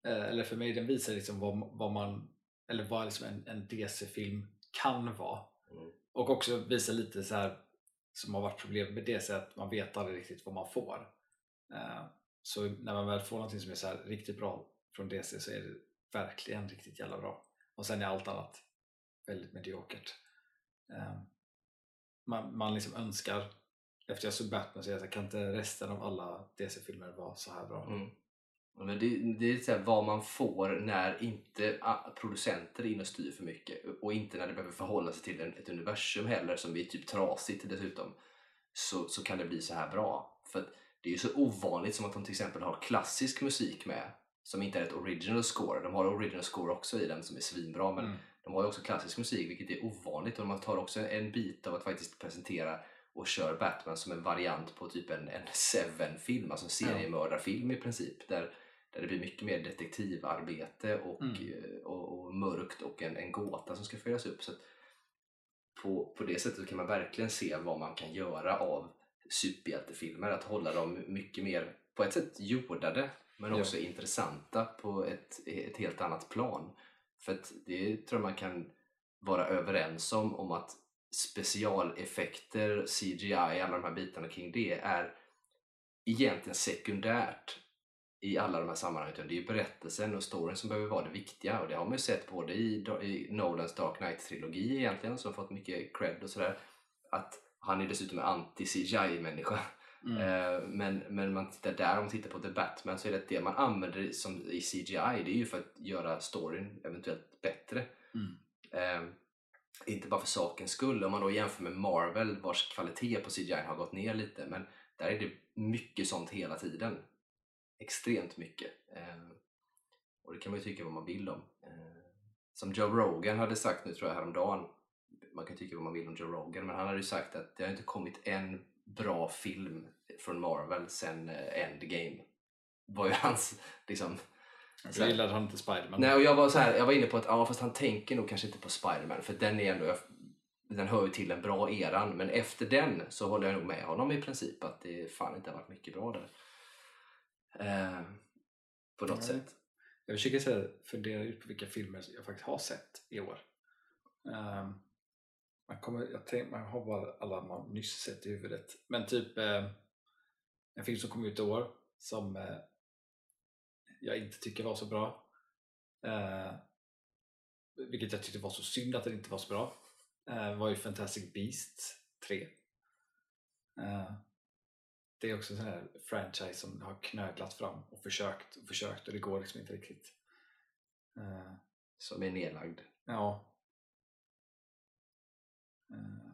eh, eller för mig, den visar liksom vad, vad man, eller vad liksom en, en DC-film kan vara. Mm. Och också visar lite så här som har varit problem med DC, att man vet aldrig riktigt vad man får. Eh, så när man väl får någonting som är så här riktigt bra från DC så är det verkligen riktigt jävla bra. Och sen är allt annat väldigt mediokert. Eh, man, man liksom önskar efter jag såg Batman så jag kan inte resten av alla DC-filmer vara så här bra? Mm. Men det, det är så här, vad man får när inte producenter är inne och styr för mycket och inte när det behöver förhålla sig till ett universum heller som är typ trasigt dessutom så, så kan det bli så här bra. För att det är ju så ovanligt som att de till exempel har klassisk musik med som inte är ett original score. De har original score också i den som är svinbra men Mm. de har ju också klassisk musik vilket är ovanligt och man tar också en bit av att faktiskt presentera och kör Batman som en variant på typ en, en Seven-film, alltså en seriemördarfilm i princip. Där, där det blir mycket mer detektivarbete och, Mm. eh, och, och mörkt och en, en gåta som ska följas upp. Så på, på det sättet kan man verkligen se vad man kan göra av superhjältefilmer. Att hålla dem mycket mer, på ett sätt jordade, men Ja. också intressanta på ett, ett helt annat plan. För att det tror jag man kan vara överens om, om att specialeffekter, CGI, alla de här bitarna kring det är egentligen sekundärt i alla de här sammanhangen. Det är berättelsen och storyn som behöver vara det viktiga och det har man ju sett både i, i Nolans Dark Knight-trilogi egentligen som har fått mycket cred och sådär. Att han är dessutom en anti-CGI-människa. Mm. Eh, Men, men man tittar där, om man tittar på The Batman så är det det man använder som i CGI, det är ju för att göra storyn eventuellt bättre. Mm. Eh, inte bara för sakens skull, om man då jämför med Marvel vars kvalitet på CGI har gått ner lite, men där är det mycket sånt hela tiden. Extremt mycket. Eh, och det kan man ju tycka vad man vill om. Eh, som Joe Rogan hade sagt nu tror jag häromdagen, man kan tycka vad man vill om Joe Rogan, men han hade ju sagt att det har inte kommit en bra film från Marvel sen eh, Endgame. var ju hans liksom, så gillade han inte Spiderman. Nej, och jag var så här, jag var inne på att ja, fast han tänker nog kanske inte på Spider-Man för den är ändå den hör ju till en bra eran men efter den så håller jag nog med honom i princip att det fan inte har varit mycket bra där. Eh, på något Nej. sätt. Jag försöker så här fundera ut på vilka filmer jag faktiskt har sett i år. Ehm, man, kommer, jag tänk, man har bara alla man nyss sett i huvudet. Men typ eh, en film som kom ut i år som eh, jag inte tycker var så bra. Eh, vilket jag tyckte var så synd att den inte var så bra. Eh, var ju Fantastic Beasts 3. Eh, det är också en sån här franchise som har knöglat fram och försökt och försökt och det går liksom inte riktigt. Eh, Som är nedlagd. ja. Eh,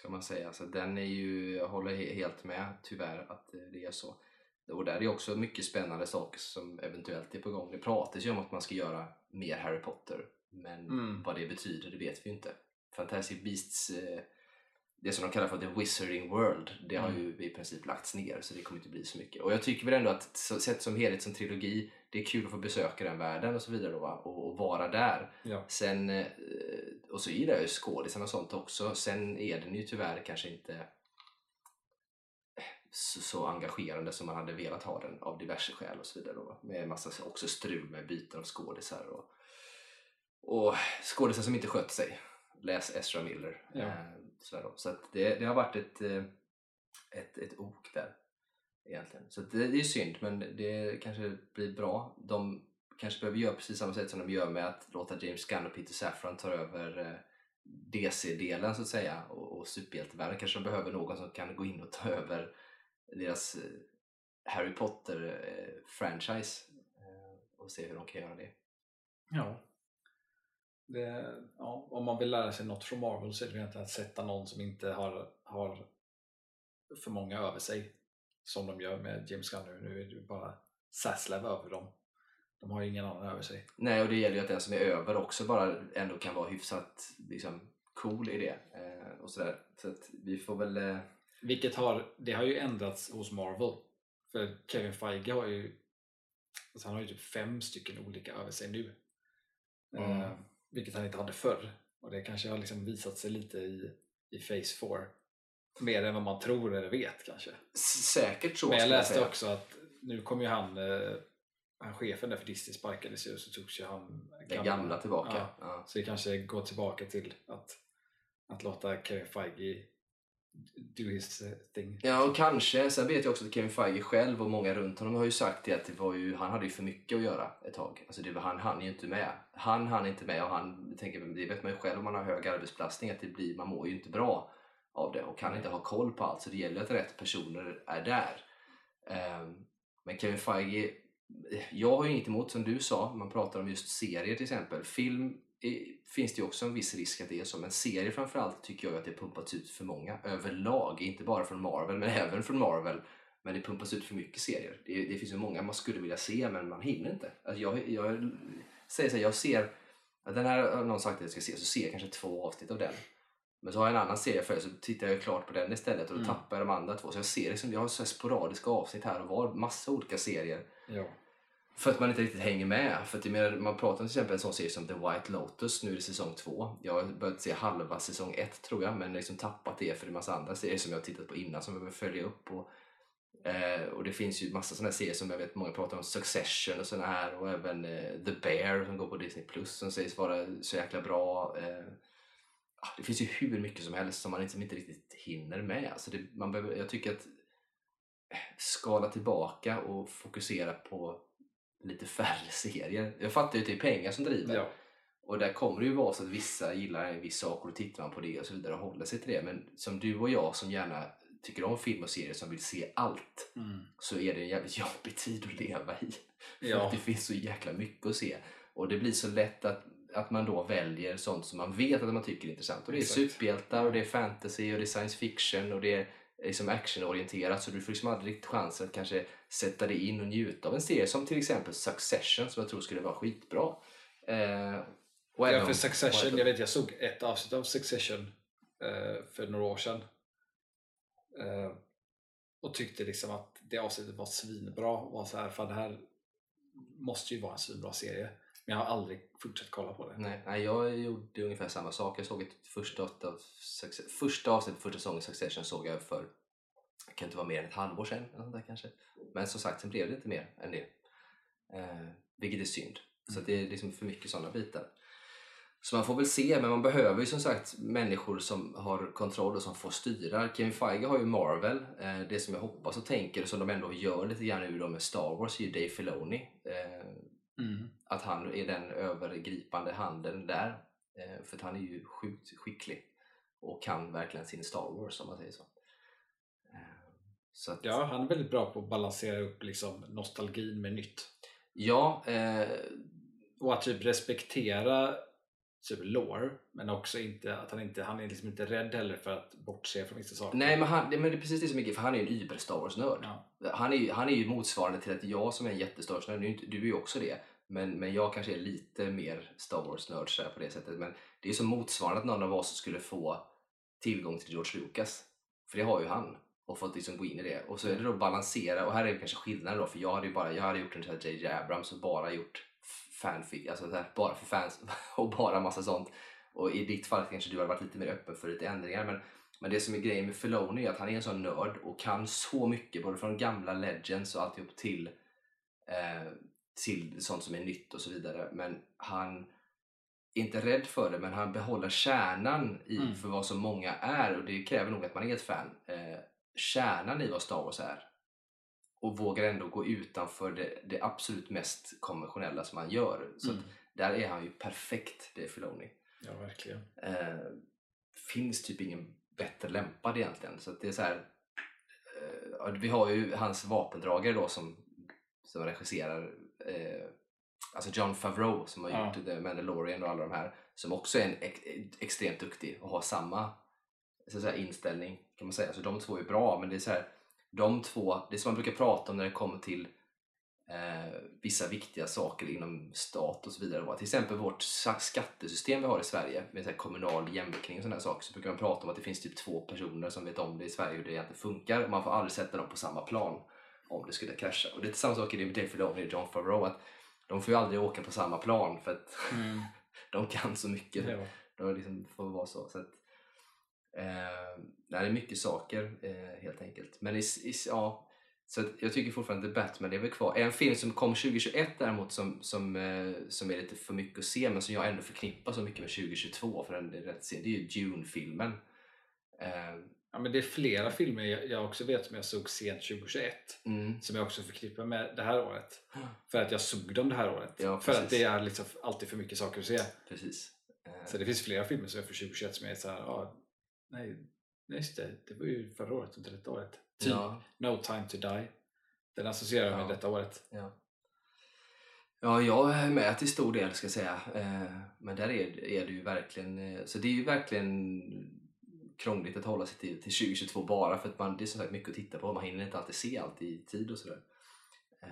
Ska man säga. Alltså, den är ju, jag håller he- helt med tyvärr att eh, det är så. Och där är också mycket spännande saker som eventuellt är på gång. Det pratas ju om att man ska göra mer Harry Potter. Men Mm. vad det betyder det vet vi inte. Fantastic Beasts, eh, det som de kallar för The Wizarding World, det har Mm. ju i princip lagts ner så det kommer inte bli så mycket. Och jag tycker väl ändå att sett som helhet som trilogi, det är kul att få besöka den världen och så vidare då, och, och vara där. ja. Sen, eh, och så gillar jag ju skådisarna och sånt också. Sen är den ju tyvärr kanske inte... så, så engagerande som man hade velat ha den av diverse skäl och så vidare. Då, med massa också strul med byten av skådisar och, och skådisar som inte skött sig. Läs Ezra Miller. Ja. Eh. Så att det, det har varit ett, eh, ett, ett ok där egentligen. Så det, det är synd men det kanske blir bra. De kanske behöver göra precis samma sätt som de gör med att låta James Gunn och Peter Safran ta över eh, DC-delen så att säga och, och superhjältevärlden. Kanske de behöver någon som kan gå in och ta över deras Harry Potter-franchise och se hur de kan göra det. Ja. Det, ja. Om man vill lära sig något från Marvel så är det egentligen att sätta någon som inte har, har för många över sig. Som de gör med James Gunn nu. Nu är det bara Zaslav över dem. De har ju ingen annan över sig. Nej, och det gäller ju att den som är över också bara ändå kan vara hyfsat liksom, cool i det. Eh, och sådär. Så att vi får väl... Eh, Vilket har, det har ju ändrats hos Marvel. För Kevin Feige har ju alltså han har ju typ fem stycken olika över sig nu. Mm. Eh, vilket han inte hade förr. Och det kanske har liksom visat sig lite i, i Phase 4. Mer än vad man tror eller vet kanske. s- säkert så Men jag läste säga. också att nu kommer ju han, eh, han chefen där för Disney sparkades ju och så togs ju han Den gamla tillbaka. Ja, Ja. så det kanske går tillbaka till att, att låta Kevin Feige do his eh, thing. Ja, och kanske. Sen vet jag också att Kevin Feige själv och många runt honom har ju sagt det att det var ju, han hade ju för mycket att göra ett tag. Alltså det var, han hann ju inte med. Han hann inte med och han, tänker, det vet man ju själv om man har hög arbetsbelastning att det blir, man mår ju inte bra av det och kan inte ha koll på allt. Så det gäller att rätt personer är där. Ehm, men Kevin Feige, jag har ju inget emot som du sa, man pratar om just serier till exempel. Film finns det ju också en viss risk att det är så, men serier framförallt tycker jag att det pumpats ut för många överlag. Inte bara från Marvel, men även från Marvel. Men det pumpas ut för mycket serier. Det, det finns ju många man skulle vilja se, men man hinner inte. Alltså jag, jag säger så här, jag ser, den här har någon sagt att jag ska se, så ser jag kanske två avsnitt av den. Men så har jag en annan serie för så tittar jag klart på den istället och då Mm. tappar jag de andra två. Så jag ser liksom, jag har så sporadiska avsnitt här och var, massa olika serier. Ja. För att man inte riktigt hänger med. För att jag menar, man pratar om till exempel en sån serie som The White Lotus, nu är det säsong två. Jag har börjat se halva säsong ett tror jag, men liksom tappat det för det är massa andra serier som jag har tittat på innan som jag behöver följa upp. Och, eh, och det finns ju massa såna serier som jag vet många pratar om, Succession och såna här och även eh, The Bear som går på Disney Plus som sägs vara så jäkla bra. Eh, det finns ju hur mycket som helst som man liksom inte riktigt hinner med. Alltså det, man behöver, jag tycker att eh, skala tillbaka och fokusera på lite färre serier. Jag fattar ju att det är pengar som driver. Ja. Och där kommer det ju vara så att vissa gillar en viss sak och då tittar man på det och så vidare och håller sig till det. Men som du och jag som gärna tycker om film och serier som vill se allt Mm. så är det en jävligt jobbig tid att leva i. För Ja. att det finns så jäkla mycket att se. Och det blir så lätt att, att man då väljer sånt som man vet att man tycker är intressant. Och det är Exakt. superhjältar och det är fantasy och det är science fiction och det är liksom actionorienterat så du får liksom aldrig riktigt chansen att kanske sätta dig in och njuta av en serie som till exempel Succession som jag tror skulle vara skitbra. Eh, Ja, för Succession, jag vet jag såg ett avsnitt av Succession eh, för några år sedan. Eh, och tyckte liksom att det avsnittet var svinbra. Och var så här, fan det här måste ju vara en svinbra serie. Men jag har aldrig fortsatt kolla på det. Nej, nej, jag gjorde ungefär samma sak. Jag såg ett första, av första avsnittet första säsongen Succession såg jag för det kan inte vara mer än ett halvår sedan. Eller där kanske. Men som sagt, sen blev det inte mer än det. Eh, vilket är synd. Så att det är liksom för mycket sådana bitar. Så man får väl se, men man behöver ju som sagt människor som har kontroll och som får styra. Kevin Feige har ju Marvel. Eh, det som jag hoppas och tänker, som de ändå gör lite grann nu med Star Wars, är ju Dave Filoni. Eh, Mm. Att han är den övergripande handen där. Eh, för han är ju sjukt skicklig och kan verkligen sin Star Wars om man säger så. Eh, så att, Ja, han är väldigt bra på att balansera upp liksom nostalgin med nytt. ja eh, Och att typ respektera typ lore, men också inte att han inte han är liksom inte rädd heller för att bortse från vissa saker. nej men, han, men det är precis det som är för han är ju en über Star Wars-nörd. Ja. Han är, han är ju motsvarande till att jag som är en jätte-Star Wars-nörd, nu är inte- du är ju också det, men, men jag kanske är lite mer Star Wars-nörd på det sättet. Men det är som motsvarande att någon av oss skulle få tillgång till George Lucas. För det har ju han. Och fått liksom gå in i det. Och så är det då balansera, och här är det kanske skillnaden då, för jag hade ju bara, jag hade gjort en sån här J.J. Abrams och bara gjort fanfic, alltså så här, bara för fans och bara massa sånt. Och i ditt fall kanske du hade varit lite mer öppen för lite ändringar. Men Men det som är grejen med Filoni är att han är en sån nörd och kan så mycket, både från gamla legends och alltihop till, eh, till sånt som är nytt och så vidare. Men han är inte rädd för det, men han behåller kärnan i Mm. för vad som många är och det kräver nog att man är ett fan. Eh, kärnan i vad Star Wars är. Och vågar ändå gå utanför det, det absolut mest konventionella som han gör. Så Mm. där är han ju perfekt, det är Filoni. Ja, verkligen. Eh, finns typ ingen bättre lämpad egentligen. Så det är så här, eh, vi har ju hans vapendragare då som, som regisserar eh, alltså John Favreau som har Ja. gjort The Mandalorian och alla de här som också är en ex, extremt duktig och har samma så säga, inställning kan man säga. Så de två är bra men det är så här, de två, det som man brukar prata om när det kommer till eh, vissa viktiga saker inom stat och så vidare. va. Till exempel vårt skattesystem vi har i Sverige med så kommunal jämlikning och sådana saker så brukar man prata om att det finns typ två personer som vet om det i Sverige hur det egentligen funkar och man får aldrig sätta dem på samma plan om det skulle krascha. Och det är samma sak i det Dave Filoni och John Favreau att de får ju aldrig åka på samma plan för att Mm. de kan så mycket. Det var. De liksom får vara så. så att, eh, det är mycket saker eh, helt enkelt. Men i, i, ja, så jag tycker fortfarande att The Batman väl kvar. En film som kom 2021 däremot som, som, eh, som är lite för mycket att se men som jag ändå förknippar så mycket med 2022 för den är rätt sen. Det är ju Dune-filmen. Ja, men det är flera filmer jag, jag också vet som jag såg sent 2021 mm, som jag också förknippar med det här året. För att jag såg dem det här året. Ja, för att det är liksom alltid för mycket saker att se. precis. Eh, Så det finns flera filmer som är för 2021 som är så här, ja, nej, nej just det, det var ju förra året, inte detta året. Typ ja, No time to die. Den associerar jag med detta året. Ja. ja, jag är med till stor del ska jag säga. Eh, men där är, är det ju verkligen, eh, så det är ju verkligen krångligt att hålla sig till, till 2022 bara för att man, det är som sagt mycket att titta på. Man hinner inte alltid se allt i tid och sådär. Eh,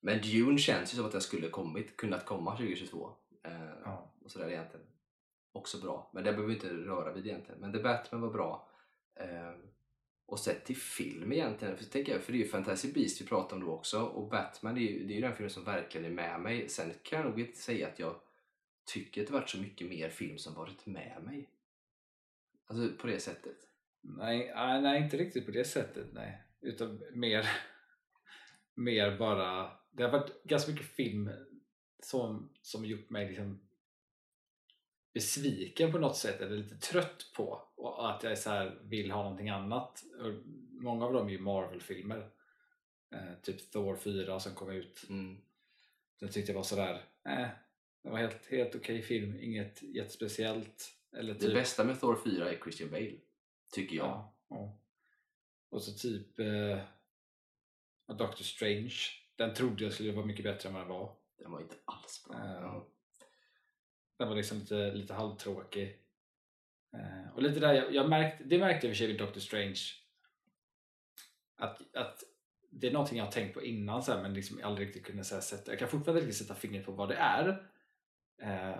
men Dune känns ju som att den skulle kommit, kunnat komma 2022. Eh, Ja. och sådär egentligen. Också bra. Men det behöver vi inte röra vid egentligen. Men The Batman var bra. Eh, och sett till film egentligen, för, tänker jag, för det är ju Fantasy Beast vi pratar om då också och Batman det är ju, det är ju den filmen som verkligen är med mig. Sen kan jag nog inte säga att jag tycker att det varit så mycket mer film som varit med mig. Alltså på det sättet. Nej, nej, inte riktigt på det sättet. Nej. Utan mer, mer bara... Det har varit ganska mycket film som, som gjort mig liksom besviken på något sätt eller lite trött på och att jag så här vill ha någonting annat. Och många av dem är ju Marvel-filmer. Eh, typ Thor 4 som kom ut. Mm. Den tyckte jag var sådär, eh, det var helt, helt okej film, inget jättespeciellt. Eller Det typ, bästa med Thor 4 är Christian Bale. Tycker jag. Ja, ja. Och så typ eh, Doctor Strange. Den trodde jag skulle vara mycket bättre än vad den var. Den var inte alls bra. Eh. Den var liksom lite, lite halvtråkig. Eh, och lite där, jag, jag märkte, det märkte jag i och för sig med Doctor Strange. Att, att det är någonting jag har tänkt på innan så här, men liksom aldrig riktigt kunde så här, sätta. Jag kan fortfarande inte sätta fingret på vad det är. Eh,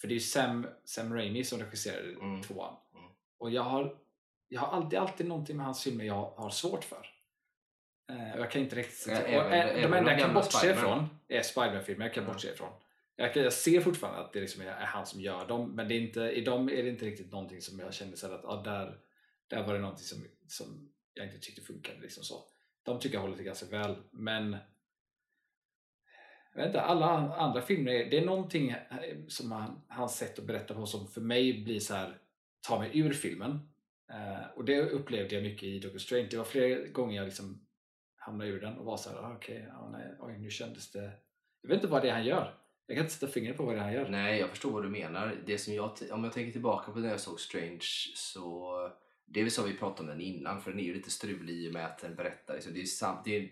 för det är Sam, Sam Raimi som regisserade Mm. tvåan. Mm. Och jag har, jag har alltid, alltid någonting med hans filmer jag har svårt för. Eh, och jag kan inte riktigt. Ja, även- eh, även de enda de jag kan bortse ifrån är Spiderman-filmer. Jag kan Mm. bortse ifrån. Jag, kan, jag ser fortfarande att det liksom är, är han som gör dem, men det är inte, i dem är det inte riktigt någonting som jag kände så att ah, där, där var det någonting som, som jag inte tyckte funkade. Liksom så. De tycker jag håller sig ganska väl, men jag vet inte, alla andra filmer, är, det är någonting eh, som han, hans sätt att berätta på som för mig blir så här, ta mig ur filmen. Eh, och det upplevde jag mycket i Doctor Strange. Det var flera gånger jag liksom hamnade ur den och var så här, ah, okej, ja, nej, oj, nu kändes det... Jag vet inte vad det är han gör. Jag kan inte sätta fingret på vad det är han gör. Nej, jag förstår vad du menar. Det som jag, om jag tänker tillbaka på när jag såg Strange så det är väl så vi pratade om den innan för den är ju lite strulig i och med att den berättar. liksom, det är sam, det är,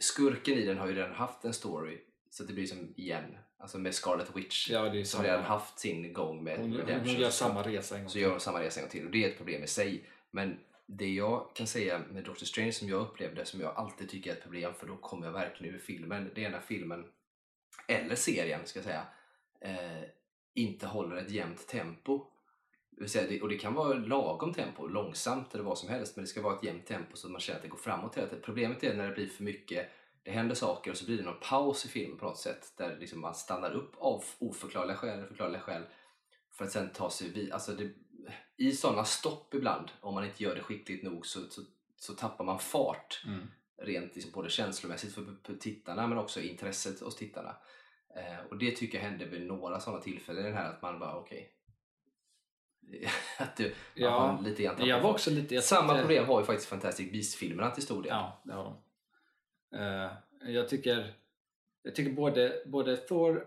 skurken i den har ju redan haft en story så det blir som igen. Alltså med Scarlet Witch Ja, det är som redan haft sin gång med Hon, hon Redemption. gör samma resa en gång så gör samma resa en gång till och det är ett problem i sig. Men det jag kan säga med Doctor Strange som jag upplevde, som jag alltid tycker är ett problem för då kommer jag verkligen ur filmen, det är när filmen, eller serien ska jag säga, eh, inte håller ett jämnt tempo. Det vill säga, det, och det kan vara lagom tempo, långsamt eller vad som helst, men det ska vara ett jämnt tempo så att man känner att det går framåt hela tiden. Problemet är när det blir för mycket, det händer saker och så blir det någon paus i filmen på något sätt där liksom man stannar upp av oförklarliga skäl eller förklarliga skäl för att sen ta sig vid. Alltså det, i sådana stopp ibland, om man inte gör det skickligt nog så, så, så tappar man fart. Mm. Rent liksom både känslomässigt för, för tittarna men också intresset hos tittarna. Eh, och det tycker jag hände vid några sådana tillfällen. Den här att man bara okej. att du, Ja, man lite grann Jag var också lite... Jag Samma tyckte- problem har ju faktiskt Fantastic Beasts-filmerna till stor del. Ja, det har de. Eh, jag tycker, jag tycker både, både Thor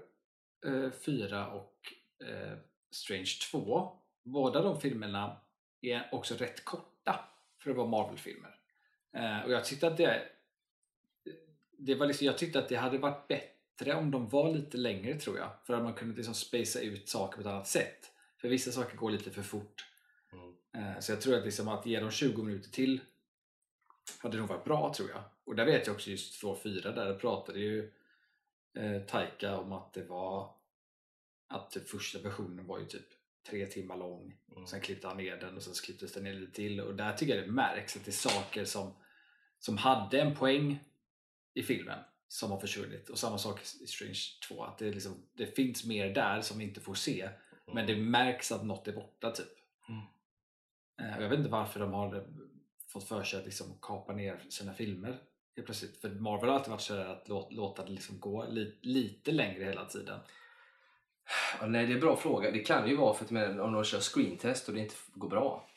eh, 4 och eh, Strange 2, båda de filmerna är också rätt korta för att vara Marvel-filmer. Eh, och jag tyckte att det, det var liksom, jag tyckte att det hade varit bättre om de var lite längre tror jag. För att man kunde liksom spacea ut saker på ett annat sätt. För vissa saker går lite för fort. Mm. Eh, Så jag tror att, liksom att ge dem 20 minuter till hade nog varit bra tror jag. Och där vet jag också just 2-4 där pratade ju eh, Taika om att det var att typ första versionen var ju typ tre timmar lång. Mm. Sen klippte han ner den och sen klipptes den ner lite till och där tycker jag det märks att det är saker som, som hade en poäng i filmen som har försvunnit. Och samma sak i Strange 2, att det, liksom, det finns mer där som vi inte får se. Men det märks att något är borta typ. Mm. Eh, Jag vet inte varför de har eh, fått för sig att liksom kapa ner sina filmer helt plötsligt. För Marvel har alltid varit sådär att låt, låta det liksom gå li, lite längre hela tiden. Ja, nej, det är en bra fråga. Det kan ju vara för att om de kör screentest och det inte går bra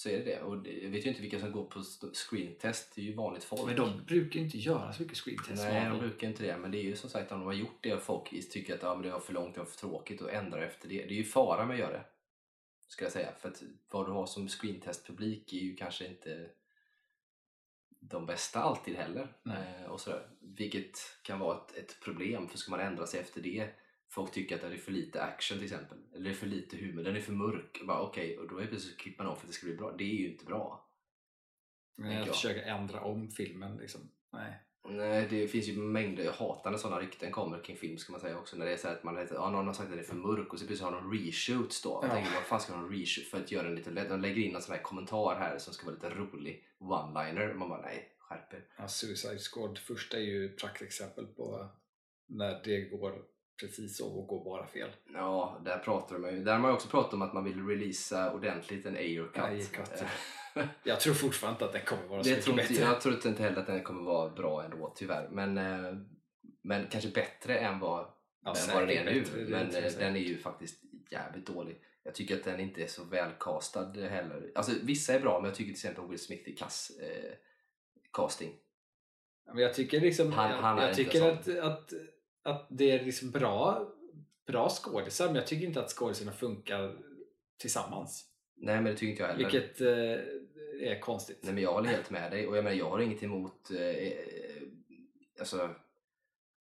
så är det det. Och jag vet ju inte vilka som går på st- screentest. Det är ju vanligt folk. Men de brukar inte göra så mycket screentest. Nej, de brukar inte det. Men det är ju som sagt om de har gjort det och folk tycker att ja, men det var för långt, det var för tråkigt och ändrar efter det. Det är ju fara med att göra det. Ska jag säga. För att vad du har som screentest-publik är ju kanske inte de bästa alltid heller. Nej. Eh, och sådär. Vilket kan vara ett, ett problem. För ska man ändra sig efter det Folk tycker att det är för lite action till exempel. Eller det är för lite humor, den är för mörk. Bara, Okej, och då är det plötsligt klipper man av för att det ska bli bra. Det är ju inte bra. Tänker jag jag. försöker ändra om filmen. Liksom. Nej. Nej, det finns ju mängder, jag hatar när sådana rykten kommer kring film ska man säga också. När det är så att man heter, ja, någon har sagt att den är för mörk och så plötsligt har de reshoots då. Jag Ja. tänker, vad fan ska de reshoot för att göra den lite lätt? De lägger in en sån här kommentar här som ska vara lite rolig. One-liner. Man bara, nej, skärp er. Ja, Suicide Squad första är ju ett praktexempel på när det går precis så och går bara fel. Ja, där pratar de ju. Där har man ju också pratat om att man vill releasa ordentligt en Ayer cut. Jag tror fortfarande inte att den kommer vara så Det mycket tror inte, bättre. jag tror inte heller att den kommer vara bra ändå tyvärr. Men, eh, men kanske bättre än vad, Ja, än vad den är nu. bättre, är men inte eh, den är ju faktiskt jävligt dålig. Jag tycker att den inte är så välcastad heller. Alltså vissa är bra men jag tycker till exempel Will Smith är kass eh, casting. Men jag tycker liksom Han- han är jag, jag inte tycker att, att, att det är liksom bra, bra skådisar men jag tycker inte att skådisarna funkar tillsammans. Nej men det tycker inte jag heller. Vilket eh, är konstigt. Nej men jag håller helt med dig och jag menar jag har inget emot eh, eh, alltså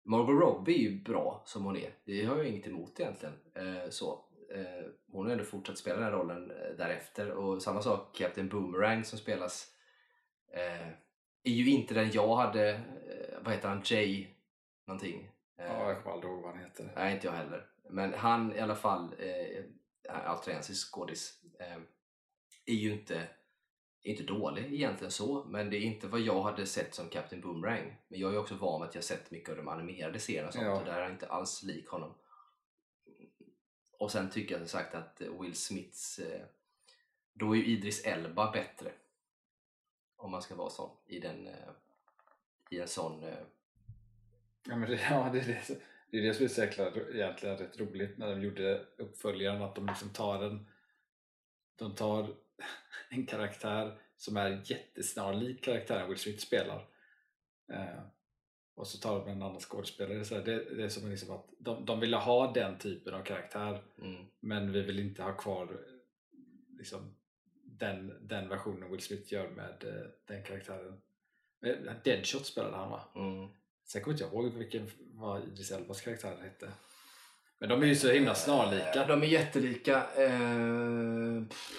Margot Robbie är ju bra som hon är. Det har jag inget emot egentligen. Eh, så. Eh, hon har ändå fortsatt spela den här rollen eh, därefter och samma sak Captain Boomerang som spelas eh, är ju inte den jag hade, vad heter han, Jay någonting. Eh, Ja, jag kommer aldrig ihåg vad han heter. Nej, inte jag heller. Men han i alla fall, eh, australiensisk skådis, eh, är ju inte, inte dålig egentligen så, men det är inte vad jag hade sett som Captain Boomerang. Men jag är också van vid att jag sett mycket av de animerade serierna och sånt Ja. och där är jag inte alls lik honom. Och sen tycker jag som sagt att Will Smiths, eh, då är ju Idris Elba bättre. Om man ska vara sån i den, eh, i en sån eh, Ja, men det, ja, det, är det, det är det som är så jäkla, egentligen rätt roligt när de gjorde uppföljaren att de liksom tar en de tar en karaktär som är jättesnarlik karaktären Will Smith spelar eh, och så tar de en annan skådespelare. Så det, det är som liksom att de, de ville ha den typen av karaktär mm, men vi vill inte ha kvar liksom, den, den versionen Will Smith gör med eh, den karaktären. Eh, Deadshot spelade han va? mm. Sen kommer inte jag ihåg vilken, vad Idris Elbas karaktär hette. Men de är ju så himla snarlika. Eh, De är jättelika. Eh, pff,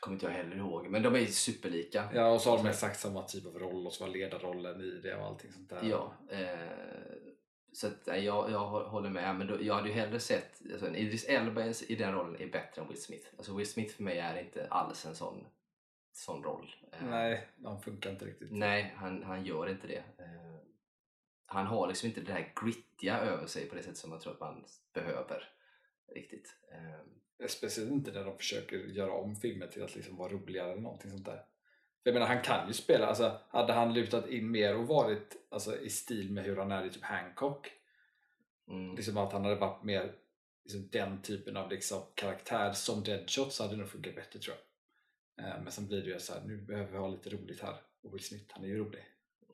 kommer inte jag heller ihåg. Men de är superlika. Ja, och så har de exakt samma typ av roll och så var ledarrollen i det och allting sånt där. Ja, eh, så att, nej, jag, jag hå- håller med. Men då, jag hade ju hellre sett... Alltså, Idris Elba i- den rollen är bättre än Will Smith. Alltså, Will Smith för mig är inte alls en sån, sån roll. Eh, Nej, de funkar inte riktigt. Nej, han, han gör inte det. Eh, han har liksom inte det här grittiga över sig på det sätt som man tror att man behöver. riktigt. Eh, Speciellt inte när de försöker göra om filmer till att liksom vara roligare eller någonting sånt där. Jag menar, han kan ju spela. Alltså, hade han lutat in mer och varit alltså, i stil med hur han är i typ Hancock. mm. Liksom att han hade varit mer liksom, den typen av liksom, karaktär som Deadshot så hade det nog funkat bättre tror jag. Eh, Men sen blir det ju så här, nu behöver vi ha lite roligt här. Och Will Smith, han är ju rolig.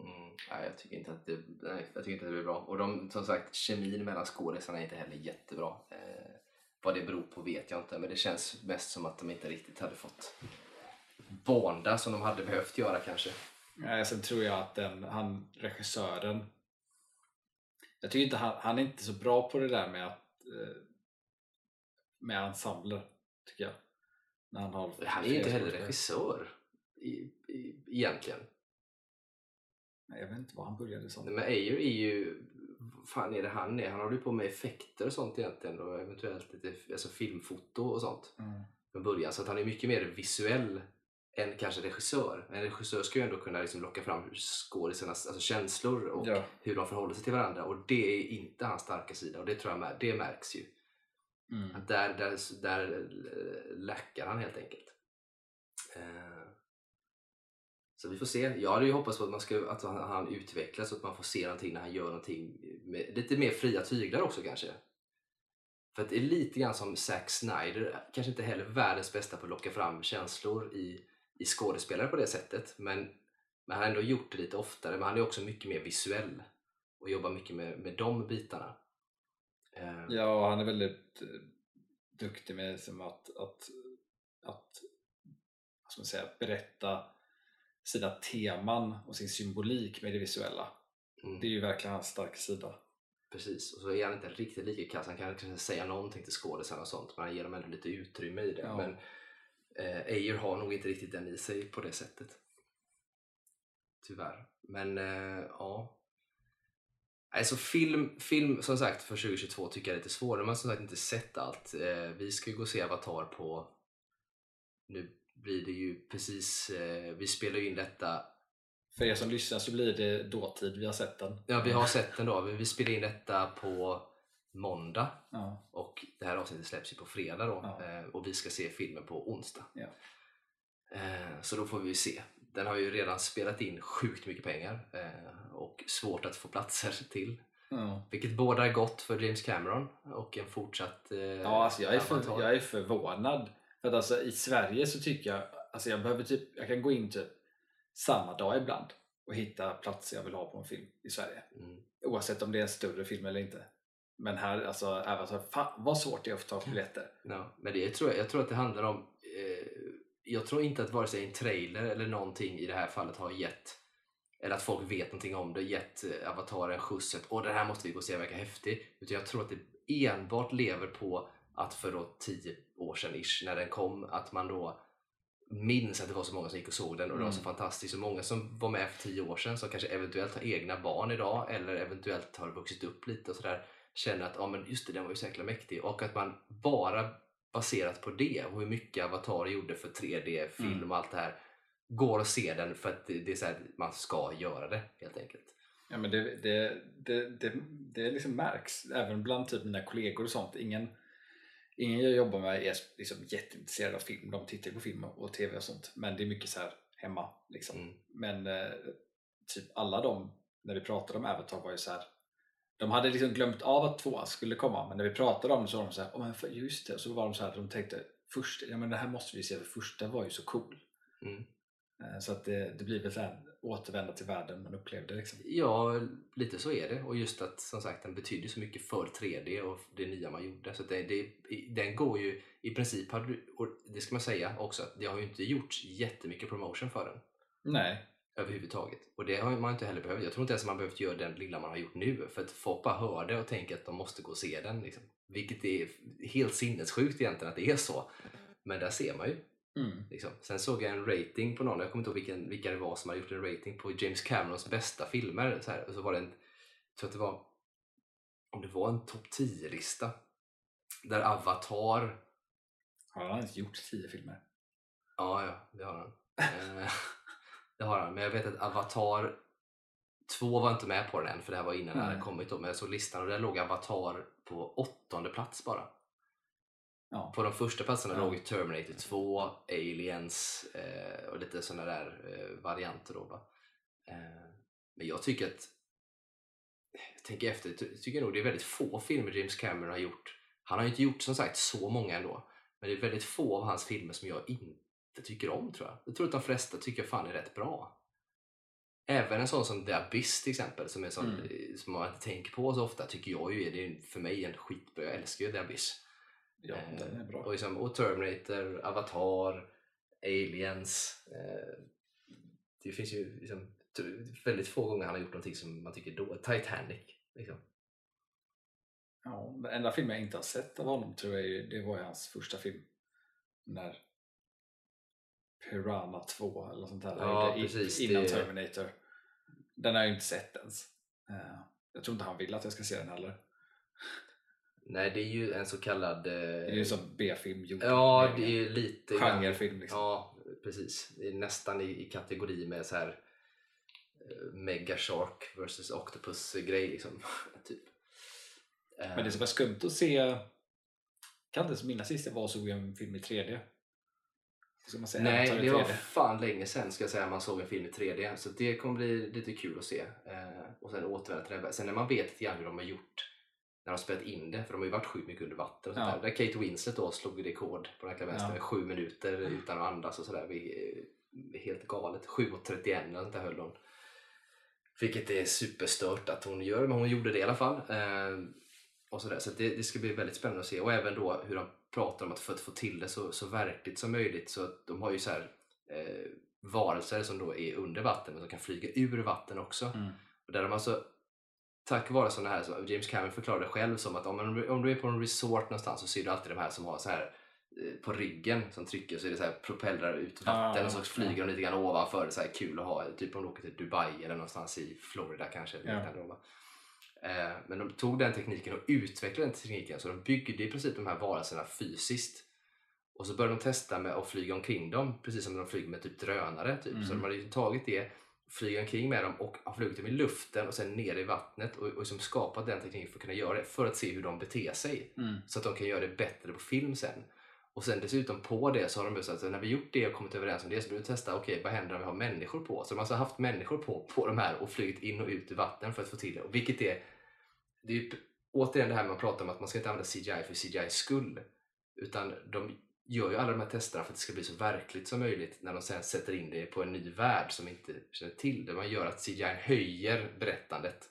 Mm, nej, jag tycker inte att det, nej, jag tycker inte att det blir bra. Och de, som sagt, kemin mellan skådisarna är inte heller jättebra. Eh, vad det beror på vet jag inte, men det känns mest som att de inte riktigt hade fått bonda som de hade behövt göra kanske. Nej, sen tror jag att den, han, regissören jag tycker inte han, han är inte så bra på det där med att eh, med ensembler tycker jag. När han, har Han är ju inte heller regissör i, i, egentligen. Jag vet inte vad han började som. Nej, Men Ayer är ju, vad fan är det han är? Han håller ju på med effekter och sånt egentligen och eventuellt lite alltså filmfoto och sånt. Mm. från början. Så att han är mycket mer visuell än kanske regissör. En regissör ska ju ändå kunna liksom locka fram skådisarnas alltså känslor och Ja. hur de förhåller sig till varandra. Och det är inte hans starka sida och det tror jag mär- det märks ju. Mm. Att där, där, där lackar han helt enkelt. Eh, så vi får se. Jag hade ju hoppats på att, man ska, att han, han utvecklas så att man får se någonting när han gör någonting med lite mer fria tyglar också kanske. För att det är lite grann som Zack Snyder, kanske inte heller världens bästa på att locka fram känslor i, i skådespelare på det sättet. Men, men han har ändå gjort det lite oftare. Men han är också mycket mer visuell och jobbar mycket med, med de bitarna. Eh. Ja, och han är väldigt eh, duktig med som att, att, att vad ska man säga, berätta sina teman och sin symbolik med det visuella. mm. Det är ju verkligen hans starka sida. Precis, och så är han inte riktigt lika kass. Han kan kanske säga någonting till skådisarna och sånt, men han ger dem ändå lite utrymme i det. Ja. Men eh, Ayer har nog inte riktigt den i sig på det sättet. Tyvärr. Men eh, ja. Alltså film, film som sagt för 2022 tycker jag är lite svårare. Man har som sagt inte sett allt. Eh, vi ska ju gå och se Avatar på... Nu blir det ju precis... Eh, vi spelar ju in detta För er som lyssnar så blir det dåtid, vi har sett den. Ja, vi har sett den då. Vi spelar in detta på måndag Ja. och det här avsnittet släpps ju på fredag då Ja. eh, och vi ska se filmen på onsdag. Ja. Eh, Så då får vi se. Den har ju redan spelat in sjukt mycket pengar eh, och svårt att få platser till. Ja. Vilket bådar gott för James Cameron och en fortsatt Ja, alltså jag, är för, jag är förvånad. För att alltså, i Sverige så tycker jag, alltså jag behöver typ, jag kan gå in typ samma dag ibland och hitta platser jag vill ha på en film i Sverige. Mm. Oavsett om det är en större film eller inte. Men här, alltså Avatar, fan vad svårt det är att få tag på biljetter. Ja, men det, jag, tror, jag tror att det handlar om... Eh, jag tror inte att vare sig en trailer eller någonting i det här fallet har gett eller att folk vet någonting om det, gett eh, Avatar en skjuts att åh den här måste vi gå och se, verkar häftig. Utan jag tror att det enbart lever på att för då tio år sedan ish, när den kom, att man då minns att det var så många som gick och såg den och det var så Mm. fantastiskt. Och många som var med för tio år sedan som kanske eventuellt har egna barn idag eller eventuellt har vuxit upp lite och sådär känner att ja men just det, den var ju så jäkla mäktig och att man bara baserat på det och hur mycket Avatar gjorde för 3D-film Mm. och allt det här går att se den för att det, det är så här, man ska göra det helt enkelt. Ja, men det, det, det, det, det liksom märks även bland typ mina kollegor och sånt. Ingen, ingen jag jobbar med är liksom jätteintresserad av film. De tittar på film och tv och sånt. Men det är mycket så här hemma. Liksom. Mm. Men eh, typ alla de, när vi pratade om Avatar var ju så här. De hade liksom glömt av att tvåan skulle komma men när vi pratade om det så var de så här, oh, men just det, så var de så här, de tänkte först, ja men det här måste vi se för första var ju så cool. Mm. Eh, Så att det, det blir väl så här återvända till världen man upplevde liksom. Ja, lite så är det. Och just att som sagt den betyder så mycket för 3D och det nya man gjorde. Så det, det, den går ju i princip, hade du- och det ska man säga också, att det har ju inte gjorts jättemycket promotion för den. Nej, överhuvudtaget. Och det har man inte heller behövt. Jag tror inte ens man behövt göra den lilla man har gjort nu. För att folk bara hör det och tänker att de måste gå och se den. Liksom. Vilket är helt sinnessjukt egentligen att det är så. Men där ser man ju. Mm. Liksom. Sen såg jag en rating på någon, jag kommer inte ihåg vilken, vilka det var som hade gjort en rating på James Camerons bästa filmer. Så här. Och så var det en, jag tror att det var, om det var en topp 10-lista. Där Avatar har han ens gjort tio filmer? Ja, ja, det har han. Eh, det har han. Men jag vet att Avatar 2 var inte med på den än, för det här var innan den hade kommit. Då. Men jag såg listan och där låg Avatar på åttonde plats bara. Ja. På de första platserna Ja. låg ju Terminator 2, Aliens eh, och lite sådana där eh, varianter. Då, va? Eh, men jag tycker att jag tänker efter, ty- tycker nog det är väldigt få filmer James Cameron har gjort. Han har ju inte gjort som sagt så många ändå. Men det är väldigt få av hans filmer som jag inte tycker om tror jag. Jag tror att de flesta tycker fan är rätt bra. Även en sån som The Abyss till exempel, som, är sån, Mm. som man inte tänker på så ofta, tycker jag ju är, det är för mig en skitbra. Jag älskar ju The Abyss. Ja, Eh, den är bra. Och, liksom, och Terminator, Avatar, Aliens. Eh, det finns ju liksom, väldigt få gånger han har gjort någonting som man tycker dåligt. Titanic. Liksom. Ja, den enda filmen jag inte har sett av honom tror jag det var hans första film. När Piranha 2 eller sånt där. Ja, precis, Innan det- Terminator. Den har jag inte sett ens. Eh, Jag tror inte han vill att jag ska se den heller. Nej, det är ju en så kallad... Eh, Det är ju som B-film. Ja, det är ju lite... Genrefilm liksom. Ja, precis. Det är nästan i, i kategori med så här eh, Mega Shark vs Octopus grej liksom. typ. Eh, Men det som var skumt att se kan inte ens minnas sist jag var och såg en film i 3D. Ska man säga Nej, det var 3D? fan länge sedan ska jag säga man såg en film i 3D. Så det kommer bli lite kul att se. Eh, och sen återvända till det. Sen när man vet lite grann hur de har gjort när de har spelat in det, för de har ju varit sjukt mycket under vatten och sånt Ja. där. Där Kate Winslet då slog rekord på den jäkla vänster Ja. sju minuter utan att andas och sådär. Eh, Helt galet. 7.31 eller sånt där höll hon. Vilket är superstört att hon gör, men hon gjorde det i alla fall. Eh, och sådär. Så att det, det ska bli väldigt spännande att se. Och även då hur de pratar om att för att få till det så, så verkligt som möjligt. Så att de har ju så här, eh, varelser som då är under vatten men som kan flyga ur vatten också. Mm. Och där de alltså, tack vare sådana här, som James Cameron förklarade själv som att om, man, om du är på en resort någonstans så ser du alltid de här som har så här eh, på ryggen som trycker så är det så här propellrar ut vatten Ah, och så flyger de lite grann ovanför. Det är så här kul att ha, typ om du åker till Dubai eller någonstans i Florida kanske. Ja. Eh, Men de tog den tekniken och utvecklade den tekniken så de byggde i princip de här varelserna fysiskt. Och så började de testa med att flyga omkring dem precis som de flyger med typ drönare. Typ. Så Mm. de hade ju tagit det, flyga omkring med dem och har flugit dem i luften och sen ner i vattnet och, och liksom skapat den tekniken för att kunna göra det för att se hur de beter sig. Mm. Så att de kan göra det bättre på film sen. Och sen dessutom på det så har de just sagt att när vi gjort det och kommit överens om det så börjar vi testa, okej vad händer om vi har människor på? Så de har alltså haft människor på, på de här och flugit in och ut i vatten för att få till det. Och vilket är, det är ju återigen det här med att prata om att man ska inte använda CGI för CGIs skull. Utan de gör ju alla de här testerna för att det ska bli så verkligt som möjligt när de sen sätter in det på en ny värld som inte känner till det. Man gör att CGI höjer berättandet.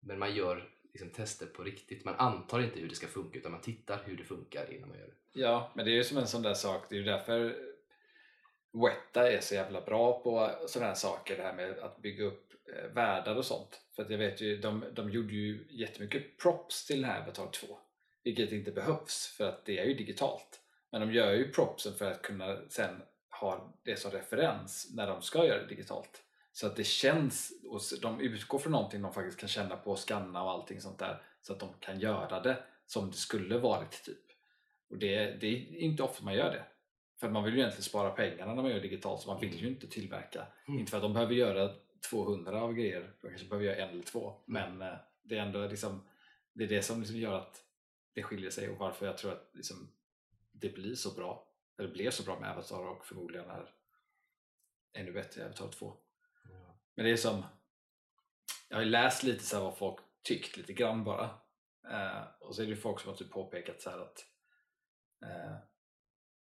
Men man gör liksom tester på riktigt. Man antar inte hur det ska funka utan man tittar hur det funkar innan man gör det. Ja, men det är ju som en sån där sak. Det är ju därför Weta är så jävla bra på sådana här saker. Det här med att bygga upp eh, världar och sånt. För att jag vet ju, de, de gjorde ju jättemycket props till den här Avatar 2. Vilket inte behövs för att det är ju digitalt. Men de gör ju propsen för att kunna sen ha det som referens när de ska göra det digitalt. Så att det känns, och de utgår från någonting de faktiskt kan känna på och scanna och allting sånt där. Så att de kan göra det som det skulle varit typ. Och det, det är inte ofta man gör det. För man vill ju egentligen spara pengarna när man gör digitalt så man vill ju inte tillverka. Mm. Inte för att de behöver göra 200 av grejer, de kanske behöver göra en eller två. Men eh, det är ändå liksom, det är det som liksom gör att det skiljer sig och varför jag tror att liksom, det blir så bra. Eller blev så bra med Avatar och förmodligen är ännu bättre i Avatar 2. Men det är som, jag har läst lite så här vad folk tyckt lite grann bara. Eh, och så är det folk som har typ påpekat så här att, eh,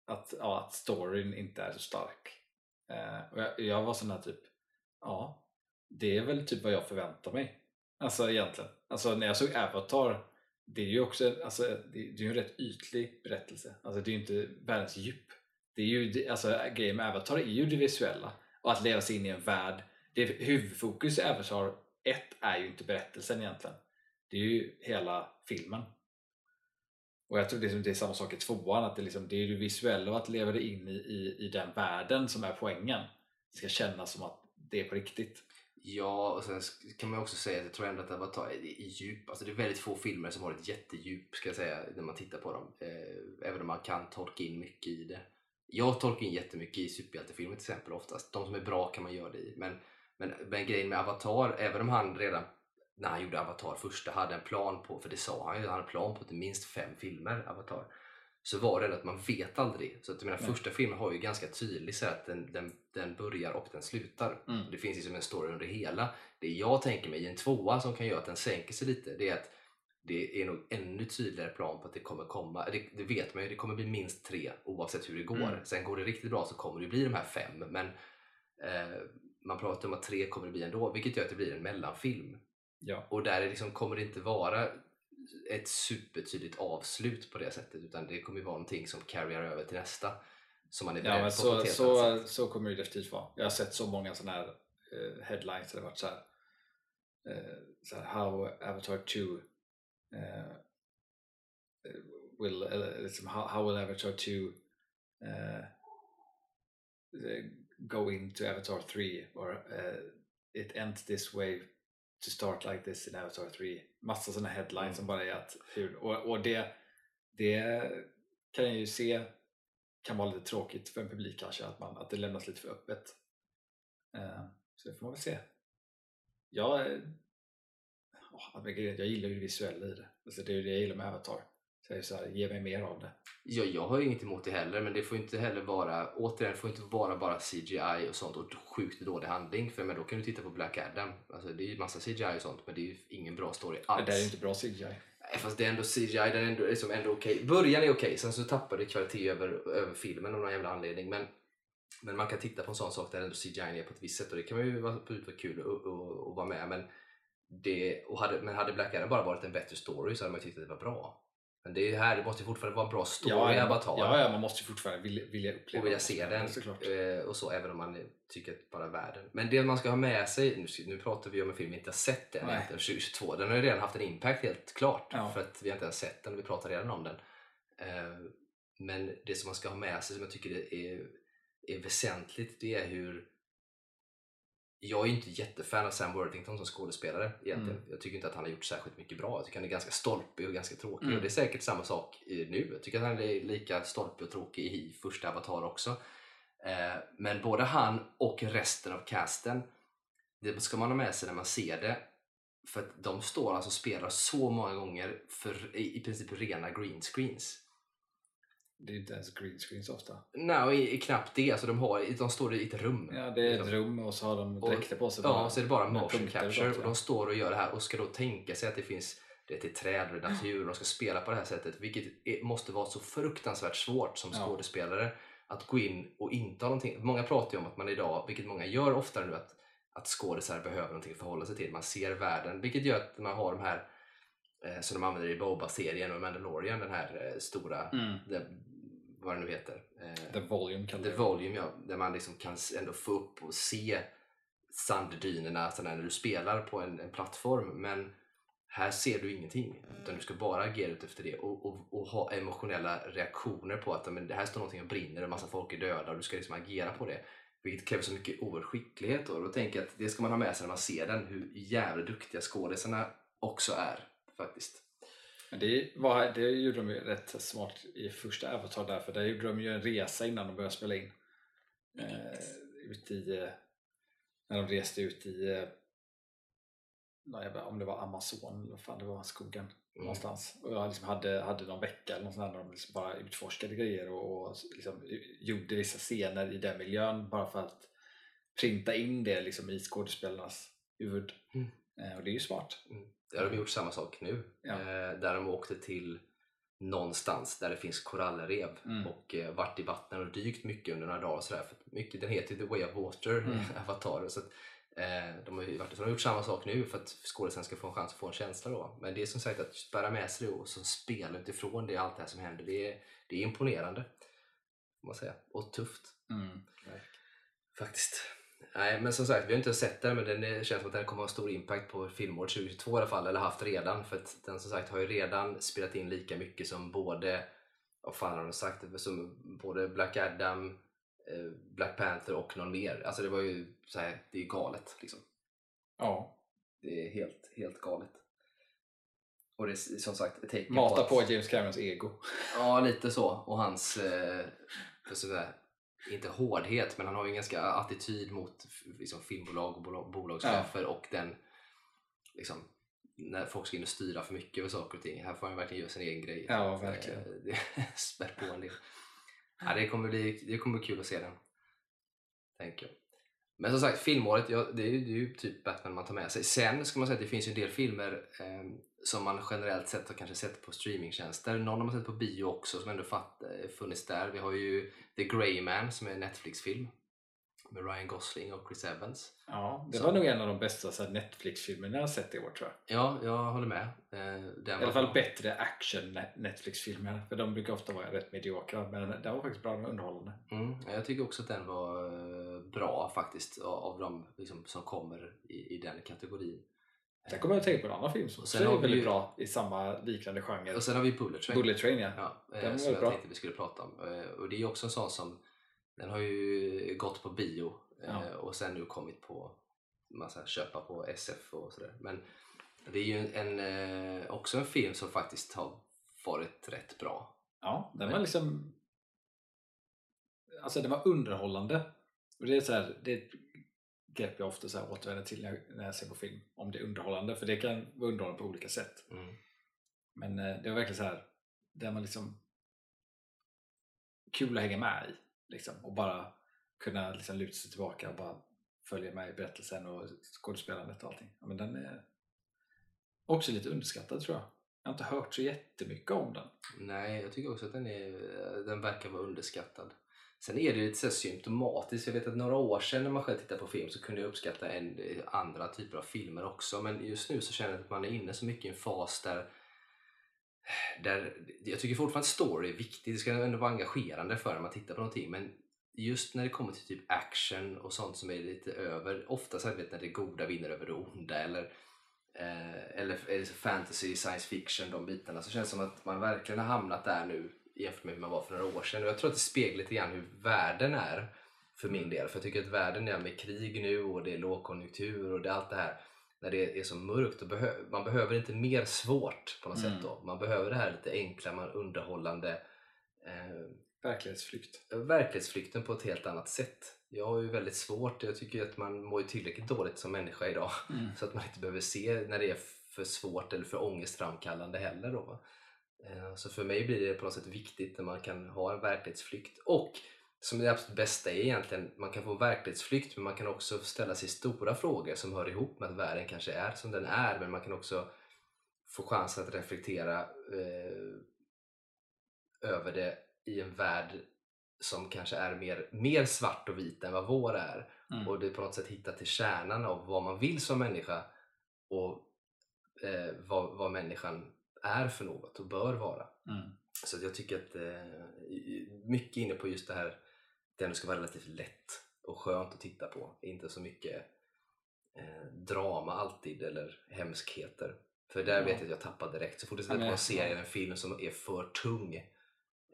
att, ja, att storyn inte är så stark. Eh, och jag, jag var sån här typ, ja, det är väl typ vad jag förväntar mig. Alltså egentligen. Alltså när jag såg Avatar, det är ju också alltså, det, det är en rätt ytlig berättelse. Alltså det är ju inte världens djup. Det är ju, alltså grejen med Avatar är ju det visuella och att leva sig in i en värld. Det, huvudfokus i Avatar 1 är ju inte berättelsen egentligen. Det är ju hela filmen. Och jag tror det är, det är samma sak i tvåan, att det, liksom, det är det visuella och att leva dig in i, i, i den världen som är poängen. Det ska kännas som att det är på riktigt. Ja, och sen kan man ju också säga att jag tror ändå att Avatar är djup. Alltså det är väldigt få filmer som har ett jättedjup ska jag säga när man tittar på dem. Eh, även om man kan tolka in mycket i det. Jag tolkar in jättemycket i superhjältefilmer till exempel oftast. De som är bra kan man göra det i. Men, men, men grejen med Avatar, även om han redan när han gjorde Avatar första hade en plan på, för det sa han ju, han hade en plan på till minst fem filmer Avatar så var det att man vet aldrig. Så att, menar, första filmen har ju ganska tydligt så att den, den, den börjar och den slutar. Mm. Det finns liksom en story under hela. Det jag tänker mig i en tvåa som kan göra att den sänker sig lite, det är att det är nog ännu tydligare plan på att det kommer komma, det, det vet man ju, det kommer bli minst tre oavsett hur det går. Mm. Sen går det riktigt bra så kommer det bli de här fem, men eh, man pratar om att tre kommer det bli ändå, vilket gör att det blir en mellanfilm. Ja. Och där är liksom, kommer det inte vara ett supertydligt avslut på det sättet, utan det kommer ju vara någonting som carryar över till nästa. Som man är beredd Ja, på på så, ett helt så, så kommer det definitivt vara. Jag har sett så många sådana här eh, headlines där det varit så här, eh, så här How Avatar 2 eh, will, eller liksom, how, how will Avatar 2 eh, eh, go into Avatar 3 or eh, it ends this way to start like this in Avatar 3. Massa sådana headlines Mm. som bara är att hur, och, och det, det kan jag ju se kan vara lite tråkigt för en publik kanske att, man, att det lämnas lite för öppet. Eh, så det får man väl se. Jag, att jag gillar ju det visuella i det. Alltså det är ju det jag gillar med Avatar. Är så här, ge mig mer av det. Ja, jag har ju inget emot det heller, men det får inte heller vara, återigen, det får inte vara bara CGI och sånt och sjukt dålig handling. För men då kan du titta på Black Adam. Alltså, det är ju massa CGI och sånt, men det är ju ingen bra story alls. Det är inte bra CGI. Nej, fast det är ändå CGI, den är ändå, liksom ändå okej. Början är okej, sen så tappar det kvalitet över, över filmen av någon jävla anledning. Men, men man kan titta på en sån sak där ändå CGI är på ett visst sätt och det kan man ju vara, vara kul att och, och vara med. Men, det, och hade, men hade Black Adam bara varit en bättre story så hade man ju tyckt att det var bra. Men det är ju här, det måste ju fortfarande vara en bra story i Avatar. ja, ja, man måste ju fortfarande vilja, vilja uppleva och vilja se den Såklart. eh, och så även om man tycker att bara världen. Men det man ska ha med sig, nu, nu pratar vi om en film vi inte har sett än, Nej. egentligen, 2022. Den har ju redan haft en impact helt klart Ja. för att vi har inte ens sett den vi pratar redan om den. Eh, men det som man ska ha med sig som jag tycker är, är väsentligt det är hur jag är ju inte jättefan av Sam Worthington som skådespelare egentligen. Jag tycker inte att han har gjort särskilt mycket bra. Jag tycker han är ganska stolpig och ganska tråkig. Mm. Och det är säkert samma sak nu. Jag tycker att han är lika stolpig och tråkig i första Avatar också. Eh, men både han och resten av casten, det ska man ha med sig när man ser det. För att de står alltså och spelar så många gånger för i, i princip rena green screens. Det är inte ens green screens ofta. Nej, i- i knappt det. Alltså de, har, de står i ett rum. Ja, det är ett Liksom. rum och så har de Och- dräkter på sig. Ja, och så är det bara motion och capture och de står och gör det här och ska då tänka sig att det finns det är träd och natur och de ska spela på det här sättet vilket är, måste vara så fruktansvärt svårt som Ja. skådespelare att gå in och inte ha någonting. Många pratar ju om att man idag, vilket många gör oftare nu, att, att skådespelare behöver någonting att förhålla sig till. Man ser världen, vilket gör att man har de här som de använder i Boba-serien och Mandalorian, den här eh, stora, Mm. det, vad det nu heter. Eh, The volume kan The det Volume, ja. Där man liksom kan ändå få upp och se sanddynerna när du spelar på en, en plattform. Men här ser du ingenting. Utan du ska bara agera ut efter det och, och, och ha emotionella reaktioner på att men, det här står någonting och brinner och massa folk är döda och du ska liksom agera på det. Vilket kräver så mycket oerhörd skicklighet. Då. då tänker jag att det ska man ha med sig när man ser den. Hur jävla duktiga skådisarna också är faktiskt. Men det, var, det gjorde de ju rätt smart i första Avatar där, för där gjorde de ju en resa innan de började spela in. Eh, ut i, eh, när de reste ut i, eh, om det var Amazon eller vad fan det var, skogen Mm. någonstans. Och jag liksom hade, hade någon vecka eller något sånt där, där de liksom bara utforskade grejer och, och liksom gjorde vissa scener i den miljön bara för att printa in det liksom i skådespelarnas huvud. Mm. Eh, och det är ju smart. Där har de gjort samma sak nu. Ja. Eh, där de åkte till någonstans där det finns korallrev Mm. och eh, varit i vattnet och dykt mycket under några dagar. Sådär, för mycket, den heter The Way of Water, Mm. Avatar. Så att, eh, de har ju varit, så de har gjort samma sak nu för att skådespelaren ska få en chans att få en känsla. Då. Men det är som sagt att bära med sig det och så spela utifrån det, allt det här som händer. Det är, det är imponerande. Man säga. Och tufft. Mm. Faktiskt. Nej, men som sagt, vi har inte sett den men den känns som att den kommer ha stor impact på filmåret 2022 i alla fall, eller haft redan. För att den som sagt har ju redan spelat in lika mycket som både, vad fan har de sagt, som både Black Adam, eh, Black Panther och någon mer. Alltså det var ju så här, det är galet liksom. Ja. Det är helt, helt galet. Och det är som sagt ett tecken Mata att- på James Camerons ego. Ja, lite så. Och hans, eh, sådär, inte hårdhet, men han har ju en ganska attityd mot liksom, filmbolag och bolag, bolagschefer och den liksom, när folk ska in och styra för mycket över saker och ting. Här får han verkligen göra sin egen grej. Ja, att, eh, verkligen. Det spär på en del. Ja, det, kommer bli, det kommer bli kul att se den. Tänker jag. Men som sagt, filmåret, ja, det, är ju, det är ju typ Batman man tar med sig. Sen ska man säga att det finns en del filmer eh, som man generellt sett har kanske sett på streamingtjänster. Någon har man sett på bio också som ändå fatt, eh, funnits där. Vi har ju The Grey Man som är en Netflix-film med Ryan Gosling och Chris Evans. Ja, det Så- var nog en av de bästa Netflix-filmerna jag har sett i år tror jag. Ja, jag håller med. Eh, den I alla fall bra. bättre action ne- Netflix-filmer. För de brukar ofta vara rätt mediokra. Men den var faktiskt bra och underhållande. Mm, ja, jag tycker också att den var eh, bra faktiskt av de liksom, som kommer i, i den kategorin. Sen kommer jag att tänka på en annan film som också är väldigt ju- bra i samma liknande genre. Och sen har vi Bullet Train. Bullet Train ja. Ja, eh, Den var som jag bra. tänkte vi skulle prata om. Eh, Och det är också en sån som den har ju gått på bio eh, Ja. och sen nu kommit på massa köpa på SF och sådär. Men det är ju en, eh, också en film som faktiskt har varit rätt bra. Ja, den var liksom... Alltså den var underhållande. Och det är så här, det är grepp jag ofta så här återvänder till när jag, när jag ser på film. Om det är underhållande, för det kan vara underhållande på olika sätt. Mm. Men eh, det var verkligen så här, den var liksom kul att hänga med i. Liksom, och bara kunna liksom luta sig tillbaka och bara följa med i berättelsen och skådespelandet och allting. Ja, men den är också lite underskattad tror jag. Jag har inte hört så jättemycket om den. Nej, jag tycker också att den, är, den verkar vara underskattad. Sen är det lite så här symptomatiskt. Jag vet att några år sedan när man själv tittade på film så kunde jag uppskatta en, eh, andra typer av filmer också. Men just nu så känner jag att man är inne så mycket i en fas där, där jag tycker fortfarande att story är viktigt. Det ska ändå vara engagerande för när man tittar på någonting. Men just när det kommer till typ action och sånt som är lite över, ofta så vet, när det goda vinner över det onda eller eh, eller eller fantasy, science fiction, de bitarna, så känns det som att man verkligen har hamnat där nu jämfört med hur man var för några år sedan. Och jag tror att det speglar lite grann hur världen är för min del. För jag tycker att världen är med krig nu och det är lågkonjunktur och det är allt det här. När det är så mörkt, och behö- man behöver inte mer svårt på något Mm. sätt då. Man behöver det här lite enkla, man underhållande eh, Verklighetsflykt. verklighetsflykten på ett helt annat sätt. Jag har ju väldigt svårt, jag tycker att man mår tillräckligt dåligt som människa idag så att man inte behöver se när det är för svårt eller för ångestframkallande heller. Då. Eh, Så för mig blir det på något sätt viktigt när man kan ha en verklighetsflykt. Och som det absolut bästa är egentligen, man kan få verklighetsflykt men man kan också ställa sig stora frågor som hör ihop med att världen kanske är som den är. Men man kan också få chansen att reflektera eh, över det i en värld som kanske är mer, mer svart och vit än vad vår är. Mm. och det på något sätt hitta till kärnan av vad man vill som människa och eh, vad, vad människan är för något och bör vara. Mm. Så jag tycker att eh, mycket inne på just det här det ändå ska vara relativt lätt och skönt att titta på. Inte så mycket eh, drama alltid eller hemskheter. För där Ja. vet jag att jag tappar direkt. Så fort jag Ja, sätter på en serie eller en film som är för tung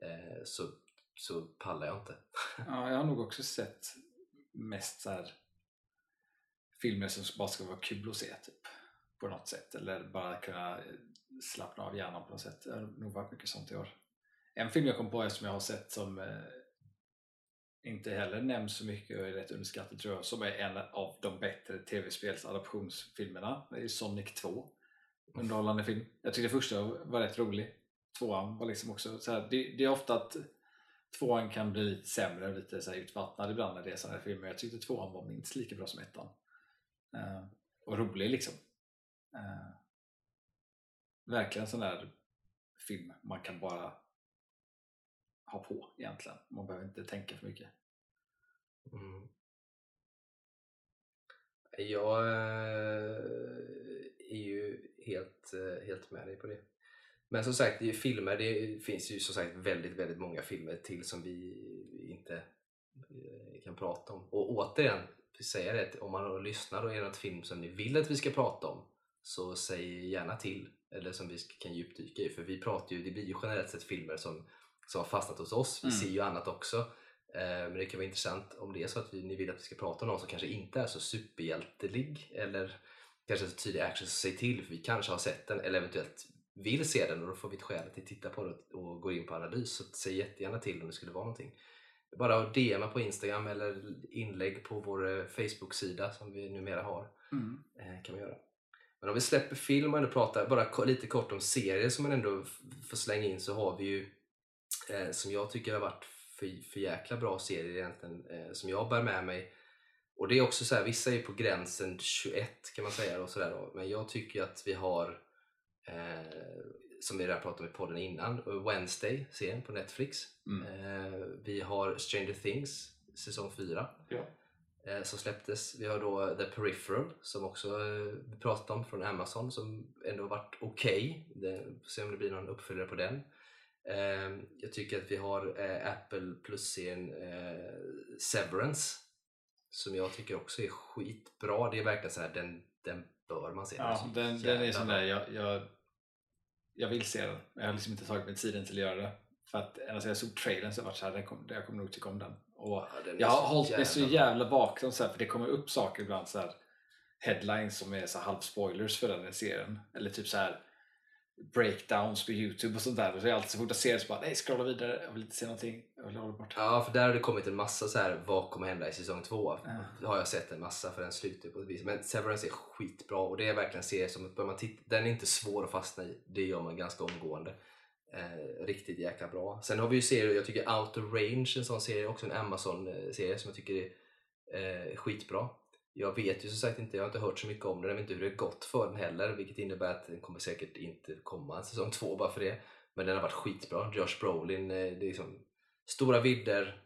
eh, så, så pallar jag inte. Ja, jag har nog också sett mest så här filmer som bara ska vara kul att se typ, på något sätt eller bara kunna slappna av hjärnan på något sätt. Det har nog varit mycket sånt i år. En film jag kom på som jag har sett som eh, inte heller nämns så mycket och är rätt underskattad tror jag, som är en av de bättre tv-spelsadaptionsfilmerna. Det är Sonic 2. Underhållande film. Jag tyckte första var rätt rolig. Tvåan var liksom också så här, det, det är ofta att tvåan kan bli lite sämre och lite så här utvattnad ibland när det är sådana här filmer. Jag tyckte tvåan var minst lika bra som ettan. Eh, och rolig liksom. Eh, verkligen sån där film man kan bara ha på egentligen. Man behöver inte tänka för mycket. Mm. Jag eh, är ju helt, eh, helt med dig på det. Men som sagt, det är ju filmer, det finns ju som sagt väldigt, väldigt många filmer till som vi inte eh, kan prata om. Och återigen, säga det, om man lyssnar och är det något film som ni vill att vi ska prata om så säg gärna till. Eller som vi kan djupdyka i. För vi pratar ju, det blir ju generellt sett filmer som, som har fastnat hos oss. Vi Mm. ser ju annat också. Eh, Men det kan vara intressant om det är så att vi, ni vill att vi ska prata om någon som kanske inte är så superhjältelig eller kanske så tydlig action, så säg till för vi kanske har sett den eller eventuellt vill se den och då får vi ett skäl att titta på det och gå in på analys. Så säg jättegärna till om det skulle vara någonting. Bara DMa på Instagram eller inlägg på vår eh, Facebook-sida som vi numera har Mm. eh, kan man göra. Men om vi släpper film och ändå pratar bara lite kort om serier som man ändå får slänga in så har vi ju eh, som jag tycker har varit för, för jäkla bra serier egentligen eh, som jag bär med mig. Och det är också så här, vissa är på gränsen 21 kan man säga och sådär då. Men jag tycker att vi har eh, som vi redan pratade om i podden innan, Wednesday serien på Netflix. Mm. Eh, vi har Stranger Things säsong 4 Ja. Eh, som släpptes. Vi har då The Peripheral som också eh, vi pratade om från Amazon som ändå varit okej. Okay. Se om det blir någon uppföljare på den. Eh, jag tycker att vi har eh, Apple Plus-serien eh, Severance som jag tycker också är skitbra. Det är verkligen så här, den, den bör man se. Ja, är den, så den är sån där, jag, jag, jag vill se den. men Jag har liksom inte tagit mig tiden till att göra det. För att ända sedan jag såg trailern så har jag varit såhär, jag kommer nog tycka om den. Och Ja, jag har hållit mig så jävla så här, för det kommer upp saker ibland så här headlines som är så halv spoilers för den här serien. Eller typ så här breakdowns på Youtube och sånt där. Och så är jag alltid så fort jag ser det så bara, nej scrolla vidare, jag vill inte se någonting. Jag vill hålla bort. Ja, för där har det kommit en massa så här, vad kommer hända i säsong två? Ja. Det har jag sett en massa för den slutar på ett vis. Men Severance är skitbra och det är verkligen en serie som, man titta, den är inte svår att fastna i. Det gör man ganska omgående. Eh, riktigt jäkla bra. Sen har vi ju serier, jag tycker Out of Range, en sån serie, också en Amazon-serie som jag tycker är eh, skitbra. Jag vet ju som sagt inte, jag har inte hört så mycket om den, jag vet inte hur det gått för den heller, vilket innebär att den kommer säkert inte komma en säsong två bara för det. Men den har varit skitbra. Josh Brolin, eh, det är liksom stora vidder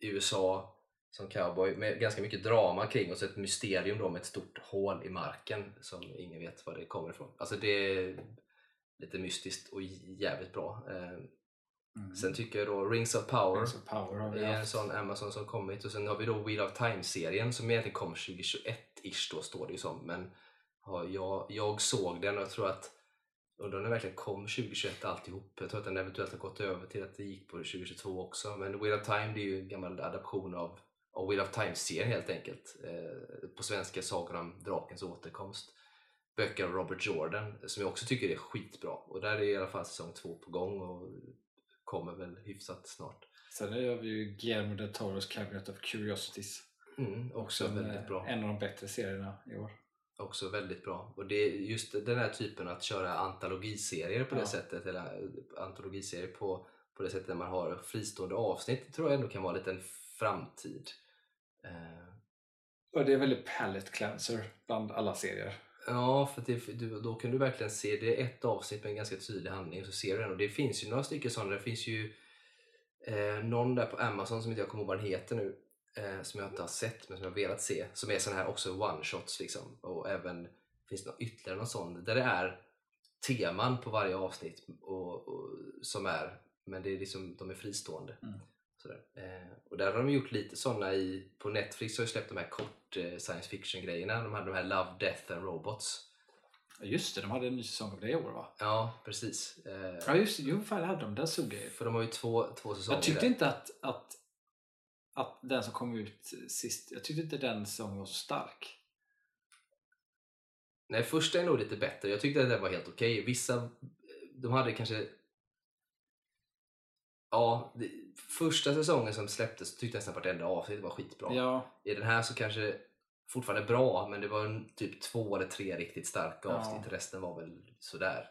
i USA som cowboy med ganska mycket drama kring och så ett mysterium då med ett stort hål i marken som ingen vet var det kommer ifrån. Alltså det lite mystiskt och jävligt bra. Eh, Mm. Sen tycker jag då Rings of Power Rings of Power är en sån Amazon som kommit och sen har vi då Wheel of Time-serien som egentligen kom 2021-ish då står det ju som men ja, jag, jag såg den och jag tror att undrar om den verkligen kom 2021 alltihop. Jag tror att den eventuellt har gått över till att det gick på 2022 också men Wheel of Time det är ju en gammal adaption av, av Wheel of Time-serien helt enkelt. Eh, på svenska Sagan om drakens återkomst. Böcker av Robert Jordan som jag också tycker är skitbra och där är i alla fall säsong två på gång och kommer väl hyfsat snart. Sen har vi ju Guillermo del Toros Cabinet of Curiosities. Mm, också väldigt bra. en av de bättre serierna i år. Också väldigt bra. Och det är just den här typen att köra antologiserier på det Ja. sättet, eller antologiserier på, på det sättet där man har fristående avsnitt, tror jag ändå kan vara lite en framtid. Eh, Och det är väldigt palette cleanser bland alla serier. Ja, för det, du, då kan du verkligen se, det är ett avsnitt med en ganska tydlig handling, så ser du den. Och det finns ju några stycken sådana, det finns ju eh, någon där på Amazon som inte jag kommer ihåg vad den heter nu, eh, som jag inte har sett men som jag har velat se, som är sådana här också one-shots liksom. Och även, finns det någon, ytterligare någon sån, där det är teman på varje avsnitt och, och, som är, men det är liksom, de är fristående. Mm. Eh, och där har de gjort lite sådana i, på Netflix har ju släppt de här kort eh, science fiction grejerna, de hade de här Love, Death and Robots. Ja, Just det, de hade en ny säsong av det i år va? Ja, precis. Eh, Ja just det, jo fan det hade de, där såg jag för de har ju två, två säsonger. Jag tyckte där. inte att, att, att den som kom ut sist, jag tyckte inte den säsongen var så stark. Nej, första är nog lite bättre. Jag tyckte att den var helt okej. Vissa, de hade kanske... Ja, det, första säsongen som släpptes tyckte jag nästan vartenda avsnitt var skitbra. Ja, I den här så kanske fortfarande bra, men det var en, typ två eller tre riktigt starka Ja. avsnitt. Resten var väl sådär.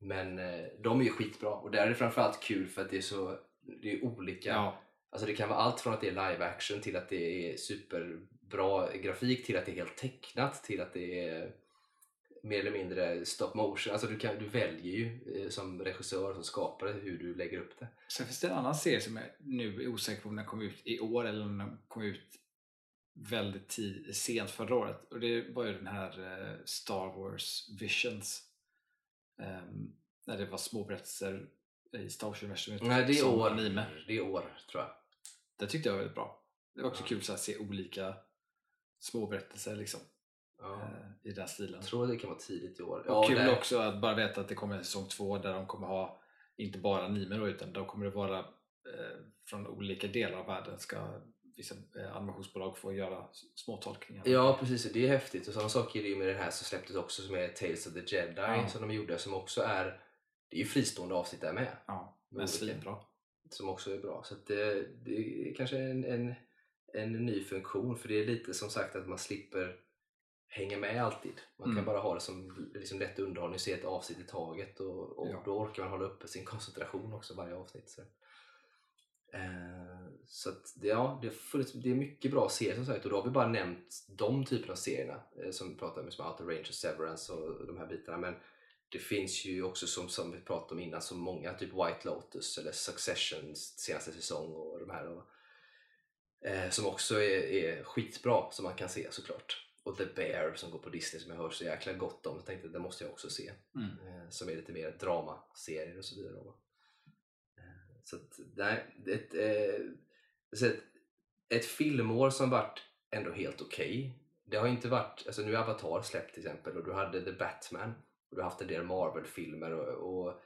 Men eh, de är ju skitbra och där är det framförallt kul för att det är så det är olika. ja. Alltså det kan vara allt från att det är live action till att det är superbra grafik till att det är helt tecknat till att det är mer eller mindre stop motion. Alltså du, kan, du väljer ju eh, som regissör som skapare hur du lägger upp det. Sen finns det en annan serie som jag nu är osäker på om den kom ut i år eller om den kom ut väldigt tid, sent förra året. Och det var ju den här eh, Star Wars Visions. Ehm, när det var små berättelser i Star Wars-universumet. Nej, det är år. anime. Det är år tror jag. Det tyckte jag var väldigt bra. Det var också Ja. kul att se olika små berättelser liksom, Ja. eh, i den stilen. Jag tror det kan vara tidigt i år. Och kul det- också att bara veta att det kommer en säsong två där de kommer ha inte bara anime då, utan då kommer det vara eh, från olika delar av världen ska vissa eh, animationsbolag få göra små tolkningar. Ja precis, det är häftigt. Och samma sak är det ju med den här som släpptes också som är Tales of the Jedi Ja. som de gjorde som också är det är ju fristående avsnitt där med. ja men svinbra. som också är bra. Så det, det är kanske en, en, en ny funktion för det är lite som sagt att man slipper hänger med alltid. Man kan Mm. bara ha det som liksom lätt underhållning, se ett avsnitt i taget och, och Ja. då orkar man hålla uppe sin koncentration också varje avsnitt. Så, eh, så att, ja, det, funnits, det är mycket bra serier som sagt och då har vi bara nämnt de typerna av serierna eh, som vi pratade om, som Outer Range och Severance och de här bitarna. Men det finns ju också som, som vi pratade om innan, så många, typ White Lotus eller Successions senaste säsong och de här. Och, eh, som också är, är skitbra som man kan se såklart. Och The Bear som går på Disney som jag hör så jäkla gott om. Jag tänkte att det måste jag också se. Mm. Eh, som är lite mer dramaserier och så vidare. Eh, så att, nej, ett, eh, så ett, ett filmår som varit ändå helt okej. Det har inte varit, alltså nu är Avatar släppt till exempel och du hade The Batman och du har haft en del Marvel-filmer och, och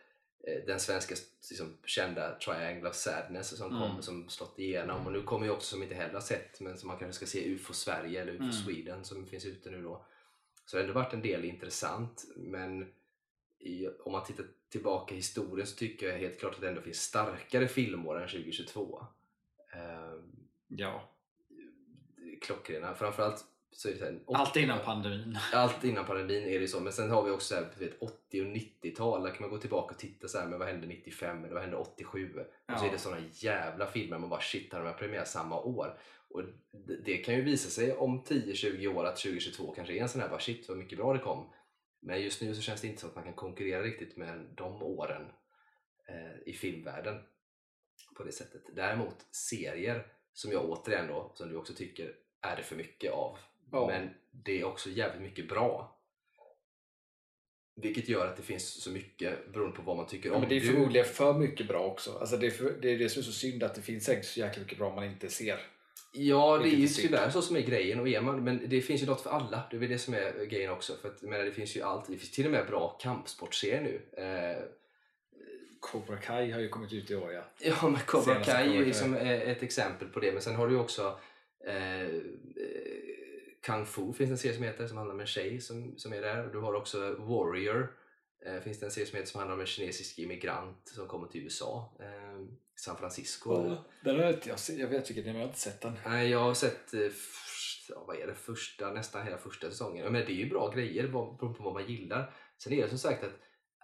den svenska liksom, kända Triangle of Sadness som Mm. kom som slått igenom och nu kommer ju också som inte heller har sett men som man kanske ska se UFO Sverige eller UFO Mm. Sweden som finns ute nu då. Så det har ändå varit en del intressant men i, om man tittar tillbaka i historien så tycker jag helt klart att det ändå finns starkare filmår än 2022. Eh, Ja. klockrena. Framförallt så är det så här, Allt innan pandemin. allt innan pandemin är det så. Men sen har vi också så här, vet, 80 och 90-tal. Där kan man gå tillbaka och titta så här, men vad hände 95 eller vad hände 87? Och så Ja. är det sådana jävla filmer man bara shit, har de här premiär samma år? Och det, det kan ju visa sig om 10-20 år att 2022 kanske är en sån här bara shit vad mycket bra det kom. Men just nu så känns det inte som att man kan konkurrera riktigt med de åren eh, i filmvärlden på det sättet. Däremot serier som jag återigen då, som du också tycker är det för mycket av. Ja. Men det är också jävligt mycket bra. Vilket gör att det finns så mycket beroende på vad man tycker Ja, om. men det är förmodligen för mycket bra också. Alltså det, är för, det är det som är så synd att det finns säkert så jäkla mycket bra man inte ser. Ja, det är ju tyvärr så som är grejen. Och är man, men det finns ju något för alla. Det är väl det som är grejen också. För att, menar, det finns ju allt. Det finns till och med bra kampsportserier nu. Eh, Cobra Kai har ju kommit ut i år ja. Ja, men Cobra Senaste Kai är ju liksom ett exempel på det. Men sen har du ju också eh, eh, Kung Fu finns en serie som heter som handlar om en tjej som, som är där. Du har också Warrior. Eh, finns det en serie som heter som handlar om en kinesisk immigrant som kommer till USA. Eh, San Francisco. Den har jag, jag, vet vilken det är men jag har inte sett den. Nej, jag har sett eh, ja, vad är det, första, nästan hela första säsongen. Men det är ju bra grejer beroende på vad man gillar. Sen är det som sagt att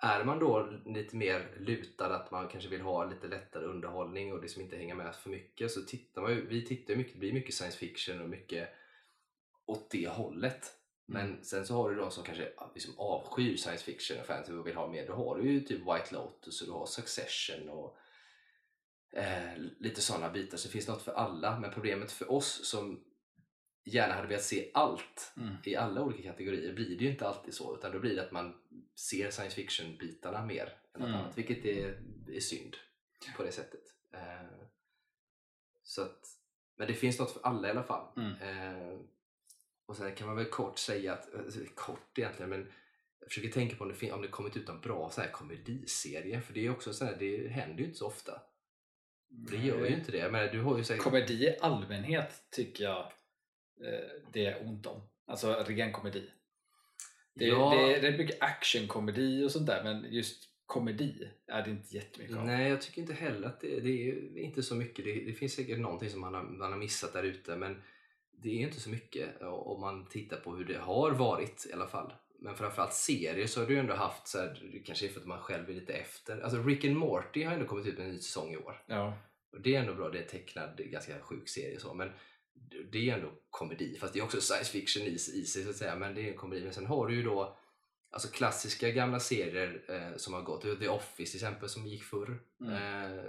är man då lite mer lutad att man kanske vill ha lite lättare underhållning och liksom inte hänga med för mycket så tittar man ju, vi tittar ju mycket, det blir mycket science fiction och mycket åt det hållet. Men sen så har du de som kanske liksom avskyr science fiction och fantasy och vill ha mer. Då har du ju typ White Lotus och du har Succession och eh, lite sådana bitar. Så det finns något för alla. Men problemet för oss som gärna hade velat se allt Mm. i alla olika kategorier blir det ju inte alltid så. Utan då blir det att man ser science fiction-bitarna mer än något Mm. annat. Vilket är, är synd på det sättet. Eh, så att, men det finns något för alla i alla fall. Mm. Eh, och sen kan man väl kort säga att, alltså, kort egentligen, men jag försöker tänka på om det, om det kommit ut en bra så här komediserie. För det är också så här, det händer ju inte så ofta. Det gör ju inte det. Menar, du har ju säkert... Komedi i allmänhet tycker jag eh, det är ont om. Alltså ren komedi. Det, Ja. det, är, det är mycket actionkomedi och sånt där men just komedi är det inte jättemycket av. Nej, jag tycker inte heller att det, det är inte så mycket. Det, det finns säkert någonting som man har, man har missat där ute men det är inte så mycket om man tittar på hur det har varit i alla fall. Men framförallt serier så har du ju ändå haft, så här, det kanske är för att man själv är lite efter. Alltså Rick and Morty har ändå kommit ut med en ny säsong i år. Ja. Och det är ändå bra, det är tecknad, ganska sjuk serie så. Men det är ändå komedi, fast det är också science fiction i, i sig så att säga. Men det är en komedi. Men sen har du ju då alltså klassiska gamla serier eh, som har gått. The Office till exempel som gick förr. Mm. Eh,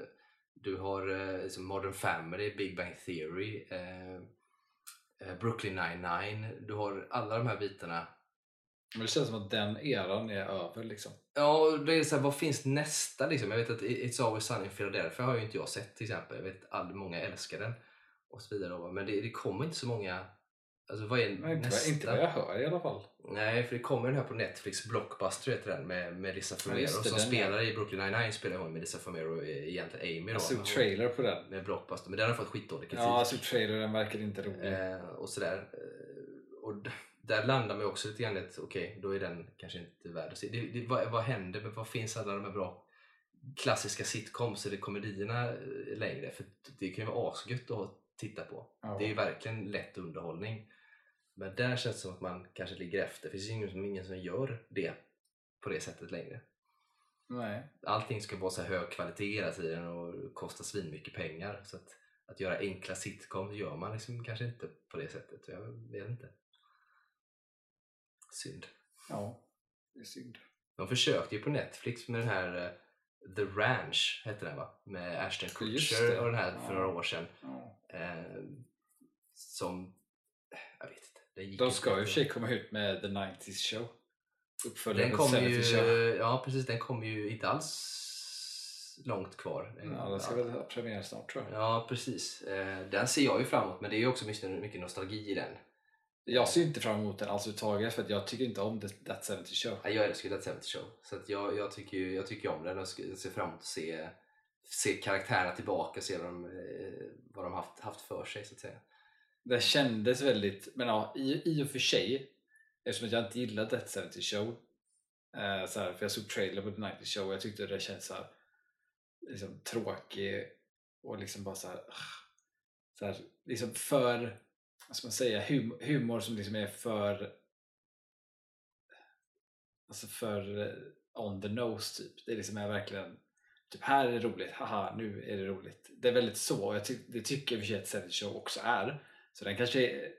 du har eh, liksom Modern Family, Big Bang Theory, eh, eh, Brooklyn 99. Du har alla de här bitarna. Men det känns som att den eran är över liksom. Ja, det är så här, vad finns nästa liksom? Jag vet att It's Always Sunny in Philadelphia har ju inte jag sett till exempel. Jag vet att många älskar den och så vidare. Men det, det kommer inte så många... Alltså vad är inte, nästa? inte vad jag hör i alla fall. Nej, för det kommer den här på Netflix, Blockbuster heter den med Melissa Fumero det, som den, spelar i Brooklyn 99 spelar hon Melissa Fumero i- egentligen Amy då. Jag såg trailer på den. med Blockbuster, men den har fått skitdålig kritik. Ja, jag såg trailern, verkar inte rolig. eh, och sådär. Eh, och där landar man också lite grann i att okej, då är den kanske inte värd att se. Det, det, vad, vad händer? Men vad finns alla de här bra klassiska sitcoms eller komedierna eh, längre? För det kan ju vara asgött att titta på. Ja. Det är ju verkligen lätt underhållning. Men där känns det som att man kanske ligger efter. Det finns ju ingen, som- ingen som gör det på det sättet längre. Nej. Allting ska vara så hög kvalitet hela tiden och kosta svinmycket pengar. Så att, att göra enkla sitcoms gör man liksom kanske inte på det sättet. Jag vet inte. Synd. Ja, det är synd. De försökte ju på Netflix med den här eh, The Ranch, hette den va? Med Ashton Kutcher och den här för Ja. några år sedan. Ja. Eh, som, jag vet inte. Den gick De ska ju i och för sig komma ut med The 90s Show. Uppföljaren Den kommer 70s ju, Show. ja precis, den kommer ju inte alls långt kvar. Ja, den ska väl ha premiär snart tror jag. Ja, precis. Eh, Den ser jag ju fram emot, men det är ju också mycket, mycket nostalgi i den. Jag ser inte fram emot den alls överhuvudtaget för att jag tycker inte om That 70 Show. Ja, Jag älskar That 70 Show, så att jag, jag, tycker, ju- jag tycker om den och ser fram emot att se, se karaktärerna tillbaka och se vad de, eh, vad de haft, haft för sig, så att säga. Det kändes väldigt, men ja, i, i och för sig, eftersom jag inte gillade Death 70 Show, eh, så här, för jag såg trailer på The 90 Show och jag tyckte det kändes så här, liksom, tråkig och liksom bara så här, ah, så här liksom för, vad ska man säga, hum, humor som liksom är för alltså för eh, on the nose typ. Det är liksom är verkligen typ här är det roligt, haha nu är det roligt. Det är väldigt så och jag ty- det tycker i och för sig att Seven Show också är. Så den kanske är,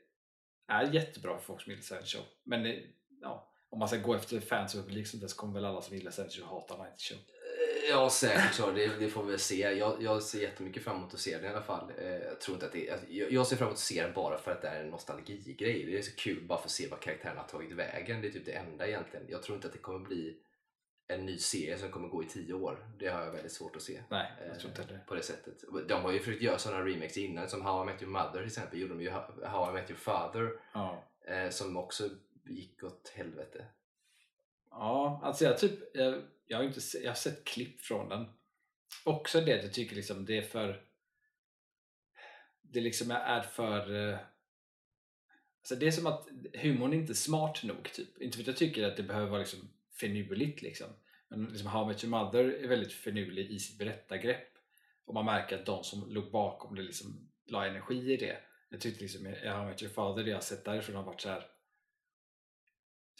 är jättebra för folk som gillar Seven Show. Men det, ja, om man ska gå efter fans och publik så kommer väl alla som gillar Seven Show hata Night Show. Eh, ja, säkert så. Det, det får vi väl se. Jag, jag ser jättemycket fram emot att se den i alla fall. Eh, jag, tror inte att det, alltså, jag, jag ser fram emot att se den bara för att det är en nostalgigrej. Det är så kul bara för att se vad karaktärerna har tagit vägen. Det är typ det enda egentligen. Jag tror inte att det kommer bli en ny serie som kommer gå i tio år. Det har jag väldigt svårt att se. Nej, eh, jag tror inte heller. På det sättet. De har ju försökt göra sådana remakes innan. Som How I Met Your Mother till exempel. Gjorde de ju How I Met Your Father. Ja. Eh, som också gick åt helvete. Ja, alltså jag, typ, jag, jag, har inte jag har sett klipp från den. Också det att jag tycker liksom det är för... Det liksom är för... eh, Alltså det är som att humorn är inte smart nog. Typ. Inte för att jag tycker att det behöver vara liksom finurligt. Liksom. Men liksom How I Met Your Mother är väldigt finurlig i sitt berättargrepp. Och man märker att de som låg bakom det liksom la energi i det. Jag tyckte liksom i How I Met Your Father, det jag sett därifrån har varit så här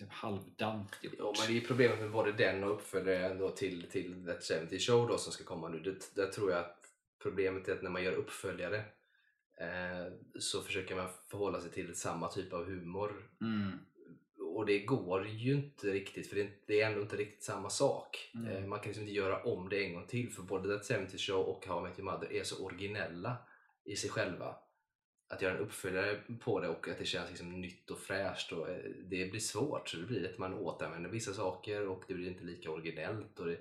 typ halvdant gjort. Ja, men det är problemet med både den och uppföljaren då till, till That 70 Show då som ska komma nu. Det, där tror jag att problemet är att när man gör uppföljare eh, så försöker man förhålla sig till samma typ av humor. Mm. Och det går ju inte riktigt för det är, ändå inte riktigt samma sak. Mm. Eh, man kan liksom inte göra om det en gång till för både That 70 Show och How I Met Your Mother är så originella i sig själva. Att göra en uppföljare på det och att det känns liksom nytt och fräscht och eh, det blir svårt. Så det blir att man återanvänder vissa saker och det blir inte lika originellt. Och det,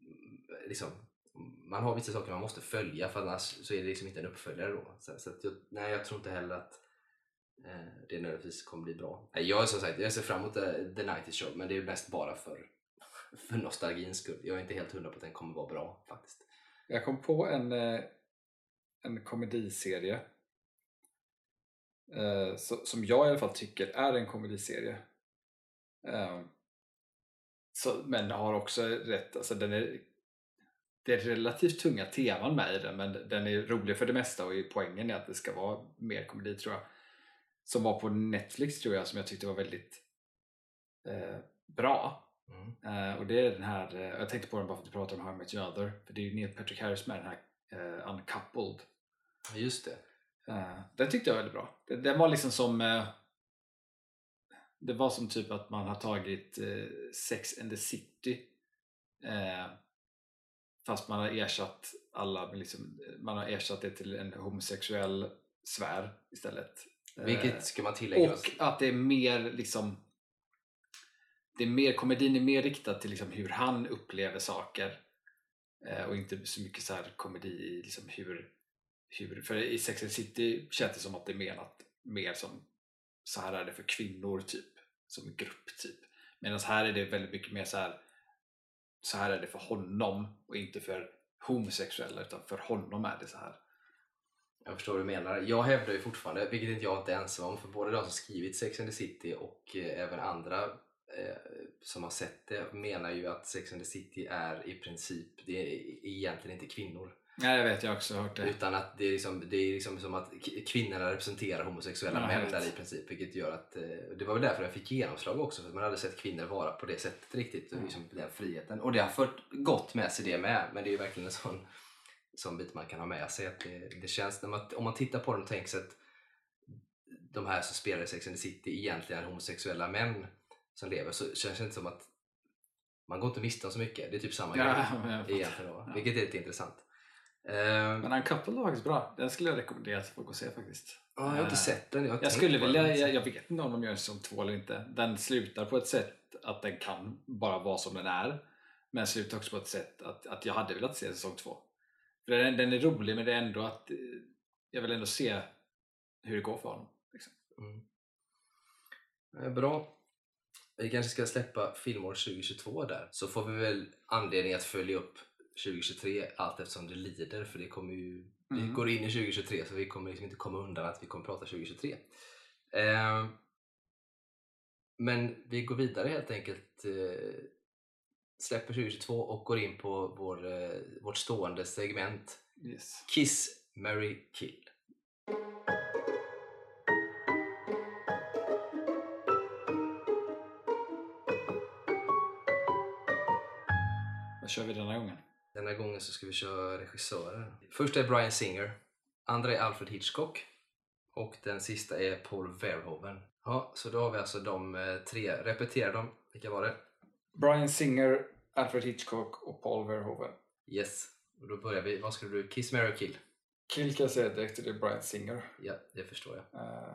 mm, liksom, man har vissa saker man måste följa för annars så är det liksom inte en uppföljare då. Så, så jag, nej, jag tror inte heller att Eh, det nödvändigtvis kommer bli bra. Jag är som sagt, jag ser fram emot The 90 Show men det är mest bara för, för nostalgins skull. Jag är inte helt hundra på att den kommer vara bra faktiskt. Jag kom på en, eh, en komediserie eh, som jag i alla fall tycker är en komediserie. Men har också rätt, alltså den är, det är relativt tunga teman med i den men den är rolig för det mesta och poängen är att det ska vara mer komedi tror jag. Som var på Netflix tror jag som jag tyckte var väldigt eh, bra. Mm. Eh, och det är den här, eh, jag tänkte på den bara för att du pratar om How I Met Your Mother, för det är ju Neil Patrick Harris med den här uh, Uncoupled. Just det. Eh, den tyckte jag var väldigt bra. Den, den var liksom som eh, det var som typ att man har tagit eh, Sex and the City eh, fast man har ersatt alla, liksom, man har ersatt det till en homosexuell sfär istället. Eh, Vilket ska man tillägga. och att det är mer liksom det är mer, komedin är mer riktad till liksom hur han upplever saker eh, och inte så mycket så här komedi i liksom hur, hur för i Sex and City känns det som att det är menat mer som så här är det för kvinnor typ som grupp typ medan här är det väldigt mycket mer så här så här är det för honom och inte för homosexuella utan för honom är det så här Jag förstår vad du menar. Jag hävdar ju fortfarande, vilket inte jag inte är ensam om, för både de som skrivit Sex and the City och eh, även andra eh, som har sett det menar ju att Sex and the City är i princip, det är egentligen inte kvinnor. Ja, jag vet, jag har också hört det. Utan att det är, liksom, det är liksom som att kvinnorna representerar homosexuella Ja, män där i princip. Vilket gör att, eh, det var väl därför den fick genomslag också. För att man hade sett kvinnor vara på det sättet riktigt. Mm. Liksom den friheten. Och det har fört gott med sig det med. Men det är ju verkligen en sån, sån bit man kan ha med sig. Att det, det känns, man, om man tittar på den och tänker sig att de här som spelar i Sex and the City egentligen är homosexuella män som lever. Så känns det inte som att man går inte miste om så mycket. Det är typ samma Ja, grej. Egentligen då. Ja. Vilket är lite intressant. Ehm, Men Uncoupled var faktiskt bra. Den skulle jag rekommendera till folk att se faktiskt. Ja, jag har inte Eh, sett den. Jag, Jag skulle vilja, jag, jag vet inte om de gör en säsong två eller inte. Den slutar på ett sätt att den kan bara vara som den är. Men slutar också på ett sätt att, att jag hade velat se säsong två. Den, den är rolig men det är ändå att eh, jag vill ändå se hur det går för honom. Liksom. Mm. Eh, Bra. Vi kanske ska släppa filmår 2022 där. Så får vi väl anledning att följa upp 2023 allt eftersom det lider. För det kommer ju... Vi Mm. går in i 2023 så vi kommer liksom inte komma undan att vi kommer prata 2023. Eh, men vi går vidare helt enkelt. Eh, släpper 2022 och går in på vår, eh, vårt stående segment Yes. Kiss, Mary Kill. Vad kör vi denna gången? Denna gången så ska vi köra regissörer. Första är Brian Singer, andra är Alfred Hitchcock och den sista är Paul Verhoeven. Ja, så då har vi alltså de eh, tre. Repetera dem. Vilka var det? Brian Singer, Alfred Hitchcock och Paul Verhoeven. Yes. Och då börjar vi. Vad skulle du? Kiss, Mary Kill? Kill kan jag säga direkt, det är Brian Singer. Ja, det förstår jag. Eh,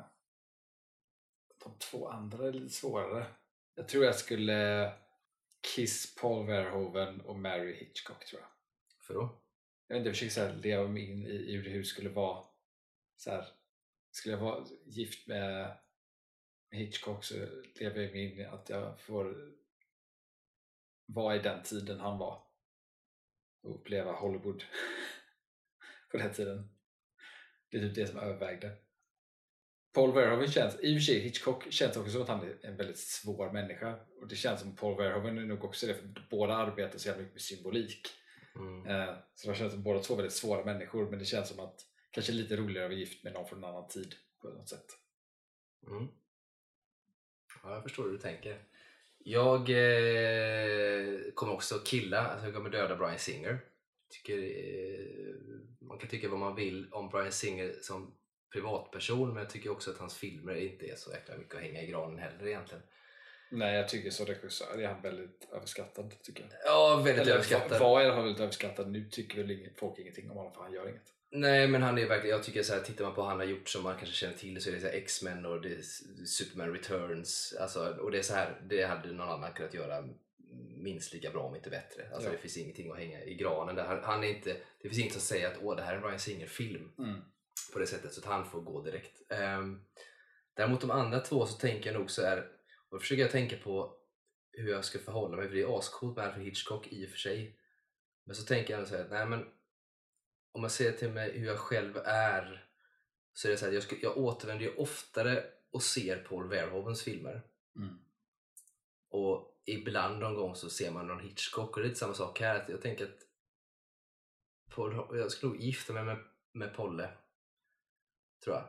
de två andra är lite svårare. Jag tror jag skulle Kiss Paul Verhoeven och Mary Hitchcock tror jag. För då? Jag vet inte, jag försöker så här leva mig in i, i hur det skulle vara. Så här, skulle jag vara gift med, med Hitchcock så lever jag mig in i att jag får vara i den tiden han var. Och uppleva Hollywood på den tiden. Det är typ det som övervägde. Paul Verhoeven känns, i och för sig Hitchcock känns också som att han är en väldigt svår människa. Och det känns som Paul Verhoeven är nog också det, för båda arbetar så jävla mycket med symbolik. Mm. Eh, Så det känns som båda två väldigt svåra människor men det känns som att kanske lite roligare att vara gift med någon från en annan tid på något sätt. Mm. Ja, jag förstår hur du tänker. Jag eh, kommer också killa, alltså jag kommer döda Brian Singer. Tycker, eh, man kan tycka vad man vill om Brian Singer som privatperson men jag tycker också att hans filmer inte är så jäkla mycket att hänga i granen heller egentligen. Nej, jag tycker som regissör är han väldigt överskattad tycker jag. Ja, väldigt Eller överskattad. i alla fall väldigt överskattad. Nu tycker väl folk ingenting om honom för han gör inget. Nej men han är verkligen, jag tycker så här, tittar man på vad han har gjort som man kanske känner till så är det så X-Men och det Superman Returns. Alltså, och det är så här, det hade någon annan kunnat göra minst lika bra om inte bättre. Alltså Ja. det finns ingenting att hänga i granen där. Han, han är inte, det finns inget som säger att åh det här är en Ryan Singer-film Mm. på det sättet så att han får gå direkt. Um, däremot de andra två så tänker jag nog så här, och då försöker jag tänka på hur jag ska förhålla mig, för det är ascoolt med Alfred Hitchcock i och för sig. Men så tänker jag så här, nej men om man ser till mig hur jag själv är så är det så här, jag, ska, jag återvänder ju oftare och ser Paul Verhoevens filmer. Mm. Och ibland någon gång så ser man någon Hitchcock och det är lite samma sak här. Att jag tänker att Paul, jag skulle nog gifta mig med, med Polle. Tror jag.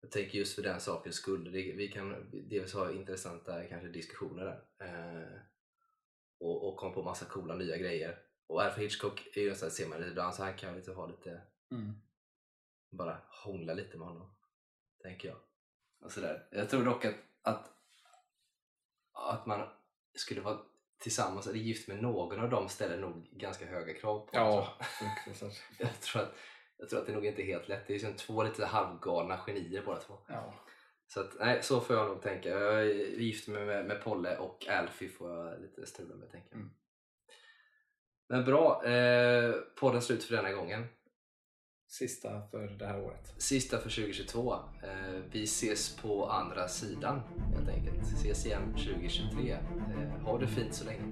Jag tänker just för den sakens skull. Det, vi kan dels ha intressanta kanske diskussioner där. Eh, och, och komma på massa coola nya grejer. Och Alfred Hitchcock är ju så här, ser man det ibland så han kan lite ha lite, Mm. bara hångla lite med honom. Tänker jag. Och sådär. Jag tror dock att, att, att man skulle vara tillsammans eller gift med någon av dem ställer nog ganska höga krav på en, tror jag. Ja, fruktansvärt. Jag tror, att, jag tror att det nog inte är helt lätt. Det är som två lite halvgalna genier båda två. Ja. Så att, nej, så får jag nog tänka. Jag är gift mig med, med Polle och Alfie får jag lite strula med tänker jag. Mm. Men bra, eh, podden slut för denna gången. Sista för det här året. Sista för 2022. Eh, vi ses på andra sidan helt enkelt. Ses igen 2023. Eh, ha det fint så länge.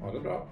Ha det bra.